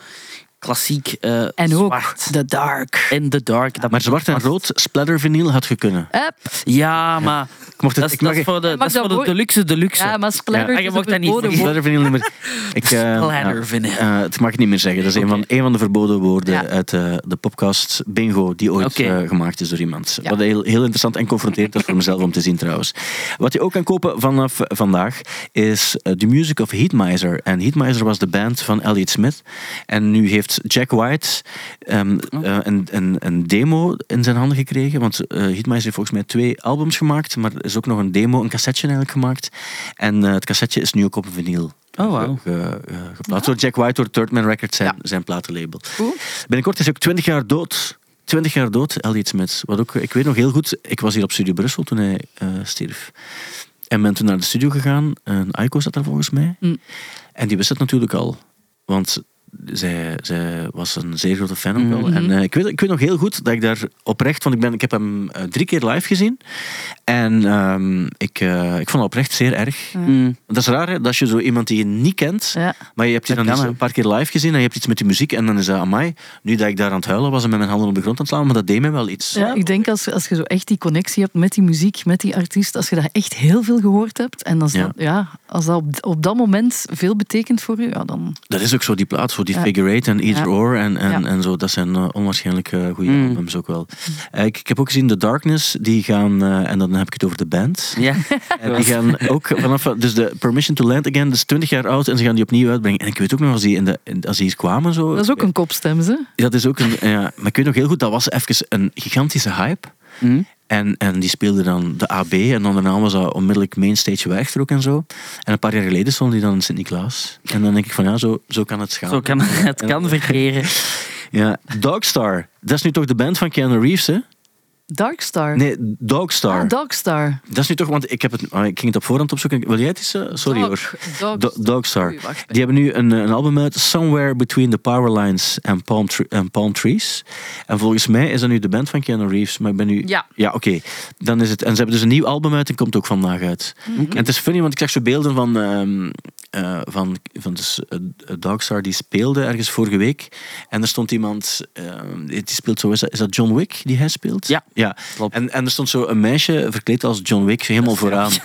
klassiek eh, En ook zwart. The Dark. En The Dark. Dat Maar zwart en rood, splatter vinyl had kunnen. Hup. Ja, maar mocht het- dat is, ik dat is voor de, mag dat is voor dat de deluxe deluxe. Ja, maar splatter Ja, is je een mocht dat niet verboden zeggen. woord. Splatter vinyl niet meer. Ik, eh, Splatter ja. vinyl. Eh, het mag ik niet meer zeggen. Dat is een, van, een van de verboden woorden Ja. uit eh, de podcast Bingo, die ooit eh, gemaakt is door iemand. Ja. Wat heel, heel interessant en confronterend is voor mezelf om te zien trouwens. Wat je ook kan kopen vanaf vandaag is The Music of Heatmiser. En Heatmiser was de band van Elliott Smith. En nu heeft Jack White Oh. eh, een, een, een demo in zijn handen gekregen. Want eh Heatmiser heeft volgens mij twee albums gemaakt, maar er is ook nog een demo, een cassetje eigenlijk gemaakt. En eh, het cassetje is nu ook op vinyl Oh, ge- ge- geplaatst. Door Jack White, door Third Man Records, zijn, zijn platenlabel. Cool. Binnenkort is hij ook 20 jaar dood. 20 jaar dood, Elliot Smith. Wat ook, ik weet nog heel goed, ik was hier op Studio Brussel toen hij eh, stierf. En ben toen naar de studio gegaan. En Aiko zat daar volgens mij. Mm. En die wist het natuurlijk al. Want zij, zij was een zeer grote fan ook wel. Mhm. En eh, ik, weet, ik weet nog heel goed dat ik daar oprecht... Want ik, ben, ik heb hem eh, drie keer live gezien. En ehm, ik, eh, ik vond het oprecht zeer erg. Mm. Dat is raar, hè? dat je zo iemand die je niet kent... Ja. Maar je hebt die Dat dan een paar keer live gezien en je hebt iets met die muziek en dan is dat amai. Nu dat ik daar aan het huilen was en met mijn handen op de grond aan het slaan, maar dat deed me wel iets. Ja, ik denk als, als je zo echt die connectie hebt met die muziek, met die artiest, als je daar echt heel veel gehoord hebt en als Ja. dat, ja, als dat op, op dat moment veel betekent voor u, ja, dan... Dat is ook zo die plaat, zo die. Figure Eight en Either. Or en, en, en zo. Dat zijn eh, onwaarschijnlijk eh, goede Mm. albums ook wel. Eh, ik, ik heb ook gezien The Darkness, die gaan, en dan heb ik het over de band. Ja. En die gaan ook vanaf, dus de Permission to Land Again, dat is 20 jaar oud en ze gaan die opnieuw uitbrengen. En ik weet ook nog, als die, in de, als die hier kwamen zo... Dat is ook een kopstem, ze. Dat is ook een, ja, maar ik weet nog heel goed, dat was even een gigantische hype. Mm. En, en die speelde dan de AB en dan daarna was dat onmiddellijk mainstage weg ook en zo. En een paar jaar geleden stond die dan in Sint-Niklaas. En dan denk ik van ja, zo, zo kan het gaan. Zo kan het kan verkeren. Ja, Dogstar. Dat is nu toch de band van Keanu Reeves, hè? Darkstar. Nee, Dogstar. Ah, Dogstar. dat is nu toch, want ik, heb het, ah, ik ging het op voorhand opzoeken. Wil jij het eens? eh, Sorry Dog- hoor. Dogs- Do- Dogstar. Oei, wacht. Die hebben nu een, een album uit, Somewhere Between the Power Lines and Palm, and Palm Trees. En volgens mij is dat nu de band van Keanu Reeves. Maar ik ben nu... Ja. Ja, oké. Dan is het... En ze hebben dus een nieuw album uit en komt ook vandaag uit. En het is funny, want ik zag zo beelden van... ehm, eh, van, van dus, Dogstar, die speelde ergens vorige week. En er stond iemand... die speelt zo... Is dat, is dat John Wick die hij speelt? Ja, Ja. klopt. En, en er stond zo een meisje verkleed als John Wick helemaal vooraan.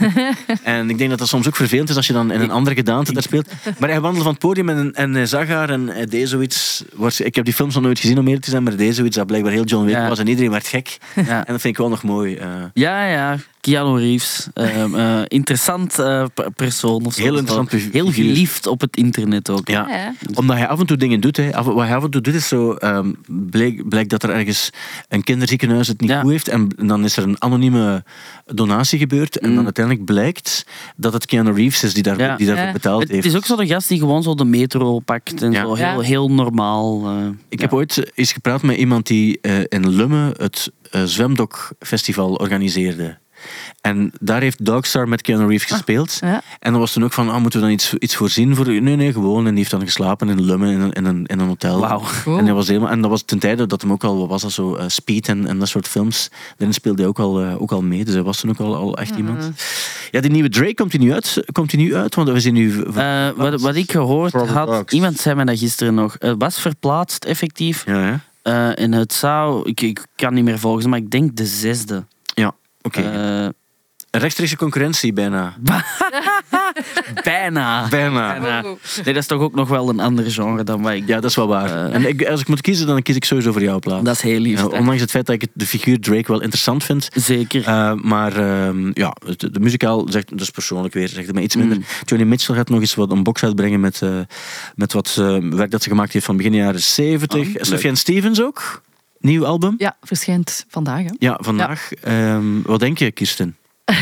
En ik denk dat dat soms ook vervelend is als je dan in een andere gedaante daar speelt. Maar hij wandelde van het podium en, en hij zag haar en hij deed zoiets. Ik heb die films nog nooit gezien om eerlijk te zijn, maar hij deed zoiets dat blijkbaar heel John Wick Ja. was en iedereen werd gek. Ja. En dat vind ik wel nog mooi. Ja, ja. Keanu Reeves. Ehm, eh, interessant eh, persoon. Of zo. Heel interessant Heel geliefd op het internet ook. Ja. Omdat hij af en toe dingen doet. Hè. Af- Wat hij af en toe doet is zo... ehm bleek, blijkt dat er ergens een kinderziekenhuis het niet Ja. goed heeft. En dan is er een anonieme donatie gebeurd. En dan Mm. uiteindelijk blijkt dat het Keanu Reeves is die, daar, Ja. die daarvoor Ja. betaald Het heeft. is ook zo'n gast die gewoon zo de metro pakt en Ja. zo. Ja. Heel, heel normaal. eh, Ik ja. heb ooit eens gepraat met iemand die eh, in Lummen het eh, Zwemdok-festival organiseerde. En daar heeft Dogstar met Keanu Reeves gespeeld. Ja. En dan was toen ook van, ah, moeten we dan iets, iets voorzien? Voor... Nee, nee, gewoon. En die heeft dan geslapen in Lummen in een, in een, in een hotel. Wauw. Cool. En, hij was helemaal, en dat was ten tijde dat hem ook al, wat was dat zo, eh, Speed en, en dat soort films. Daarin speelde hij ook al, eh, ook al mee. Dus hij was toen ook al, al echt iemand. Ja, die nieuwe Drake komt hij nu uit, komt hij nu uit want we zien nu... Eh, wat, wat ik gehoord Robert had, iemand zei mij dat gisteren nog, het was verplaatst effectief. ja, ja. Eh, en het zou, ik, ik kan niet meer volgen, maar ik denk de zesde. ja oké. Eh, Rechtstreekse concurrentie bijna. bijna. Bijna. Bijna. Nee, dat is toch ook nog wel een ander genre dan wat ik Ja, dat is wel waar. Eh. en ik, als ik moet kiezen, dan kies ik sowieso voor jouw plaat. Dat is heel lief. Hè. ondanks het feit dat ik de figuur Drake wel interessant vind. Zeker. Eh, maar ehm, ja, de, de muzikaal, zegt, dat is persoonlijk weer, zegt het mij iets minder. Mm. Johnny Mitchell gaat nog eens wat een box uitbrengen met, eh, met wat eh, werk dat ze gemaakt heeft van begin jaren 70. Oh. Sufjan Stevens ook. Nieuw album. Ja, verschijnt vandaag. Hè. Ja, vandaag. Ehm, wat denk je, Kirsten?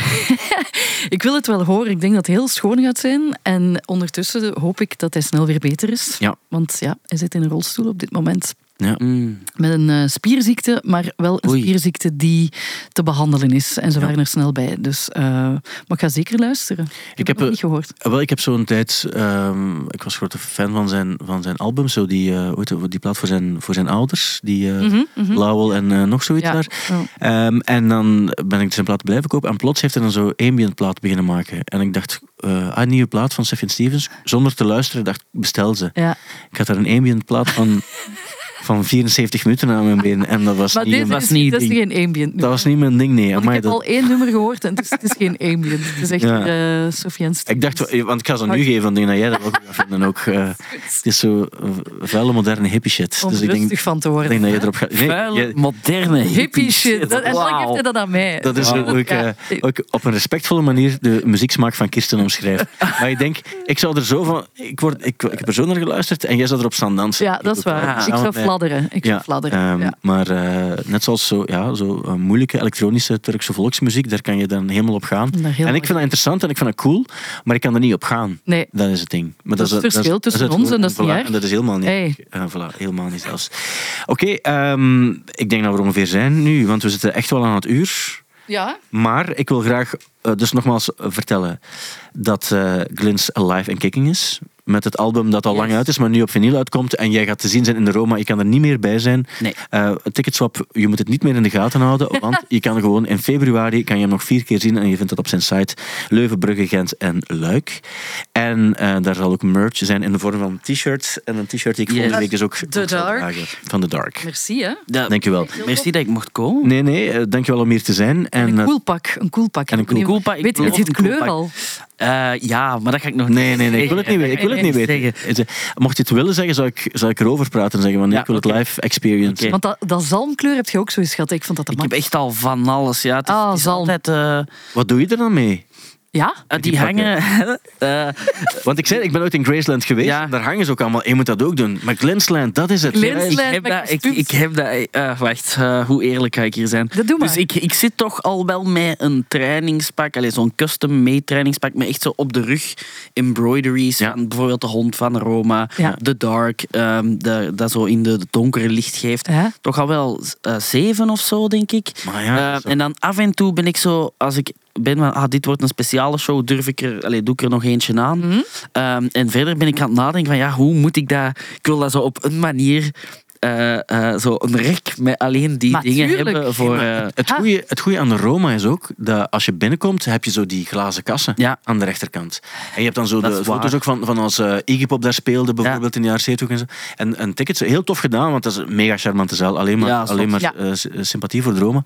Ik wil het wel horen. Ik denk dat het heel schoon gaat zijn. En ondertussen hoop ik dat hij snel weer beter is. Ja. Want ja, hij zit in een rolstoel op dit moment. Ja. Mm. Met een eh, spierziekte, maar wel een Oei. spierziekte die te behandelen is. En ze waren er snel bij. Dus, eh, maar ik ga zeker luisteren. Ik heb, heb, het eh, niet gehoord. Wel, ik heb zo'n tijd... ehm, ik was grote fan van zijn, van zijn album. Zo die, het, die plaat voor zijn, voor zijn ouders. Die. Lowell en nog zoiets Ja. daar. Oh. Ehm, en dan ben ik zijn plaat blijven kopen. En plots heeft hij dan zo ambient plaat beginnen maken. En ik dacht, ah, een nieuwe plaat van Stephen Stevens. Zonder te luisteren, dacht ik, bestel ze. Ja. Ik had daar een ambient plaat van, van 74 minuten aan mijn been. En dat was Maar niet... een- is, niet dat is geen ambient. dat was niet mijn ding, nee. Want Amai, ik heb dat- al één nummer gehoord en het is, het is geen ambient. Het is echt Ja. eh Sofiane Ik dacht, want ik ga ze nu geven, want ik denk dat jij dat ook gaat vinden. Ook, eh, het is zo eh, vuile, moderne hippie shit. Om Dus ik denk, van te ik worden. denk dat je erop gaat... Nee, Vuile, jij- moderne Hippie shit. Dat, en dan geeft hij dat aan mij. Dat is Wow. eh, ook op een respectvolle manier de muzieksmaak van Kirsten omschrijf. maar ik denk, ik zou er zo van... Ik, word, ik, ik heb er zo naar geluisterd en jij zou erop staan dansen. Ja, dat is waar. Ik zou fladderen. Ik zou fladderen. ehm, ja. Maar eh, net zoals zo, ja, zo eh, moeilijke elektronische Turkse volksmuziek, daar kan je dan helemaal op gaan. En ik vind dat interessant en ik vind dat cool, maar ik kan er niet op gaan. Nee. Dat is het ding. Maar Dat is het verschil tussen het ons en dat is niet Voilà, erg. en dat is helemaal niet Hey. Eh, voilà, helemaal niet zelfs. Oké, ehm, ik denk dat we er ongeveer zijn nu, want we zitten echt wel aan het uur. Ja? Maar ik wil graag dus nogmaals vertellen dat Glins Alive and Kicking is. Met het album dat al Yes. lang uit is, maar nu op vinyl uitkomt. En jij gaat te zien zijn in de Roma. Je kan er niet meer bij zijn. Nee. Eh, Ticketswap, je moet het niet meer in de gaten houden. Want je kan gewoon in februari kan je hem nog vier keer zien. En je vindt dat op zijn site Leuven, Brugge, Gent en Luik. En eh, daar zal ook merch zijn in de vorm van een t-shirt. En een t-shirt die ik Yes. volgende week dus ook The Dark. dragen. Van The Dark. Merci, hè? Ja, Dankjewel. Merci dat ik mocht komen. Nee, nee, eh, dankjewel om hier te zijn. En En, een cool pak. Een cool pak. en een cool- cool pak. Ik Weet je, het kleur al? Eh, ja, maar dat ga ik nog Nee, nee, nee, ik wil het niet weten. Ik wil het niet Zeggen. weten. Mocht je het willen zeggen, zou ik, zou ik erover praten en zeggen van Ja, ik wil het live experience. Want dat, dat zalmkleur heb je ook zo eens gehad. Ik vond dat Ik heb echt al van alles. Ja. Het is, Ah, het is zalm. altijd... eh, Wat doe je er dan mee? Ja? eh, die, hangen... eh, Want ik zei, ik ben ooit in Graceland geweest. Ja. Daar hangen ze ook allemaal. Je moet dat ook doen. Maar Glinsland, dat is het. Glins- ik, heb dat, ik, ik heb dat... eh, wacht, eh, hoe eerlijk ga ik hier zijn? Dat doe maar. Dus ik, ik zit toch al wel met een trainingspak, allee, zo'n custom-made trainingspak, met echt zo op de rug embroideries Ja. van bijvoorbeeld de hond van Roma, Ja. de dark, ehm, de, dat zo in de, de donkere licht geeft. Ja? Toch al wel zeven of zo, denk ik. Maar ja, Eh, zo. en dan af en toe ben ik zo, als ik ben van, ah, dit wordt een speciale show, durf ik er, allee, doe ik er nog eentje aan. Mhm. Ehm, en verder ben ik aan het nadenken van, ja, hoe moet ik dat... Ik wil dat zo op een manier... eh, eh, zo een rek met alleen die Maar dingen tuurlijk. hebben voor... eh, Het goede het goeie aan de Roma is ook dat als je binnenkomt, heb je zo die glazen kassen Ja. aan de rechterkant. En je hebt dan zo Dat de foto's waar. ook van, van als eh Iggy Pop daar speelde, bijvoorbeeld in de jaren 70 en zo. En een ticket, heel tof gedaan, want dat is een mega charmante zaal. Alleen maar, Ja, alleen maar sympathie voor de Roma.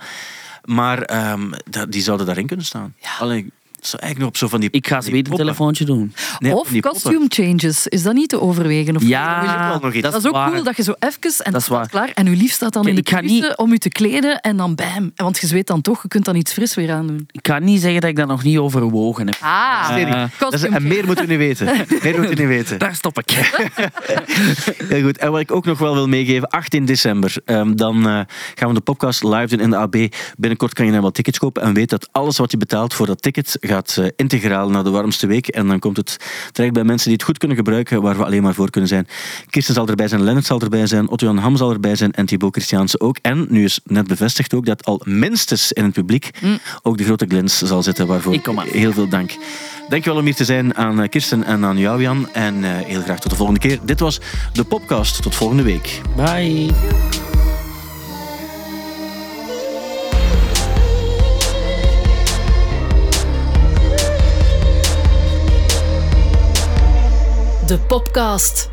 Maar ehm, die zouden daarin kunnen staan. Alleen, zo eigenlijk nog op zo van die Ik ga die ze weer een telefoontje doen. Nee, of costume changes. Is dat niet te overwegen? Of Ja, Wil je- wel nog iets. Dat is ook waar. cool dat je zo even en Dat is waar. klaar. En uw lief staat dan Kijk, in de keuze niet- om u te kleden en dan bam. Want je zweet dan toch, je kunt dan iets fris weer aandoen. Ik kan niet zeggen dat ik dat nog niet overwogen heb. Ah, Dat is, en meer moeten we niet weten. Meer moeten we niet weten. Daar stop ik. Heel goed. En wat ik ook nog wel wil meegeven, 18 december, ehm, dan eh, gaan we de podcast live doen in de AB. Binnenkort kan je dan wel tickets kopen en weet dat alles wat je betaalt voor dat ticket gaat eh, integraal naar de warmste week. En dan komt het terecht bij mensen die het goed kunnen gebruiken, waar we alleen maar voor kunnen zijn. Kirsten zal erbij zijn, Lennart zal erbij zijn, Otto-Jan Ham zal erbij zijn en Thibaut Christiaanse ook. En nu is net bevestigd ook dat al minstens in het publiek ook de grote Glens zal zitten, waarvoor Ik kom aan. heel veel dank. Dankjewel om hier te zijn aan eh, Kirsten en aan jou, Jan. En eh, heel graag tot de volgende keer. Dit was de podcast. Tot volgende week. Bye. De Popcast.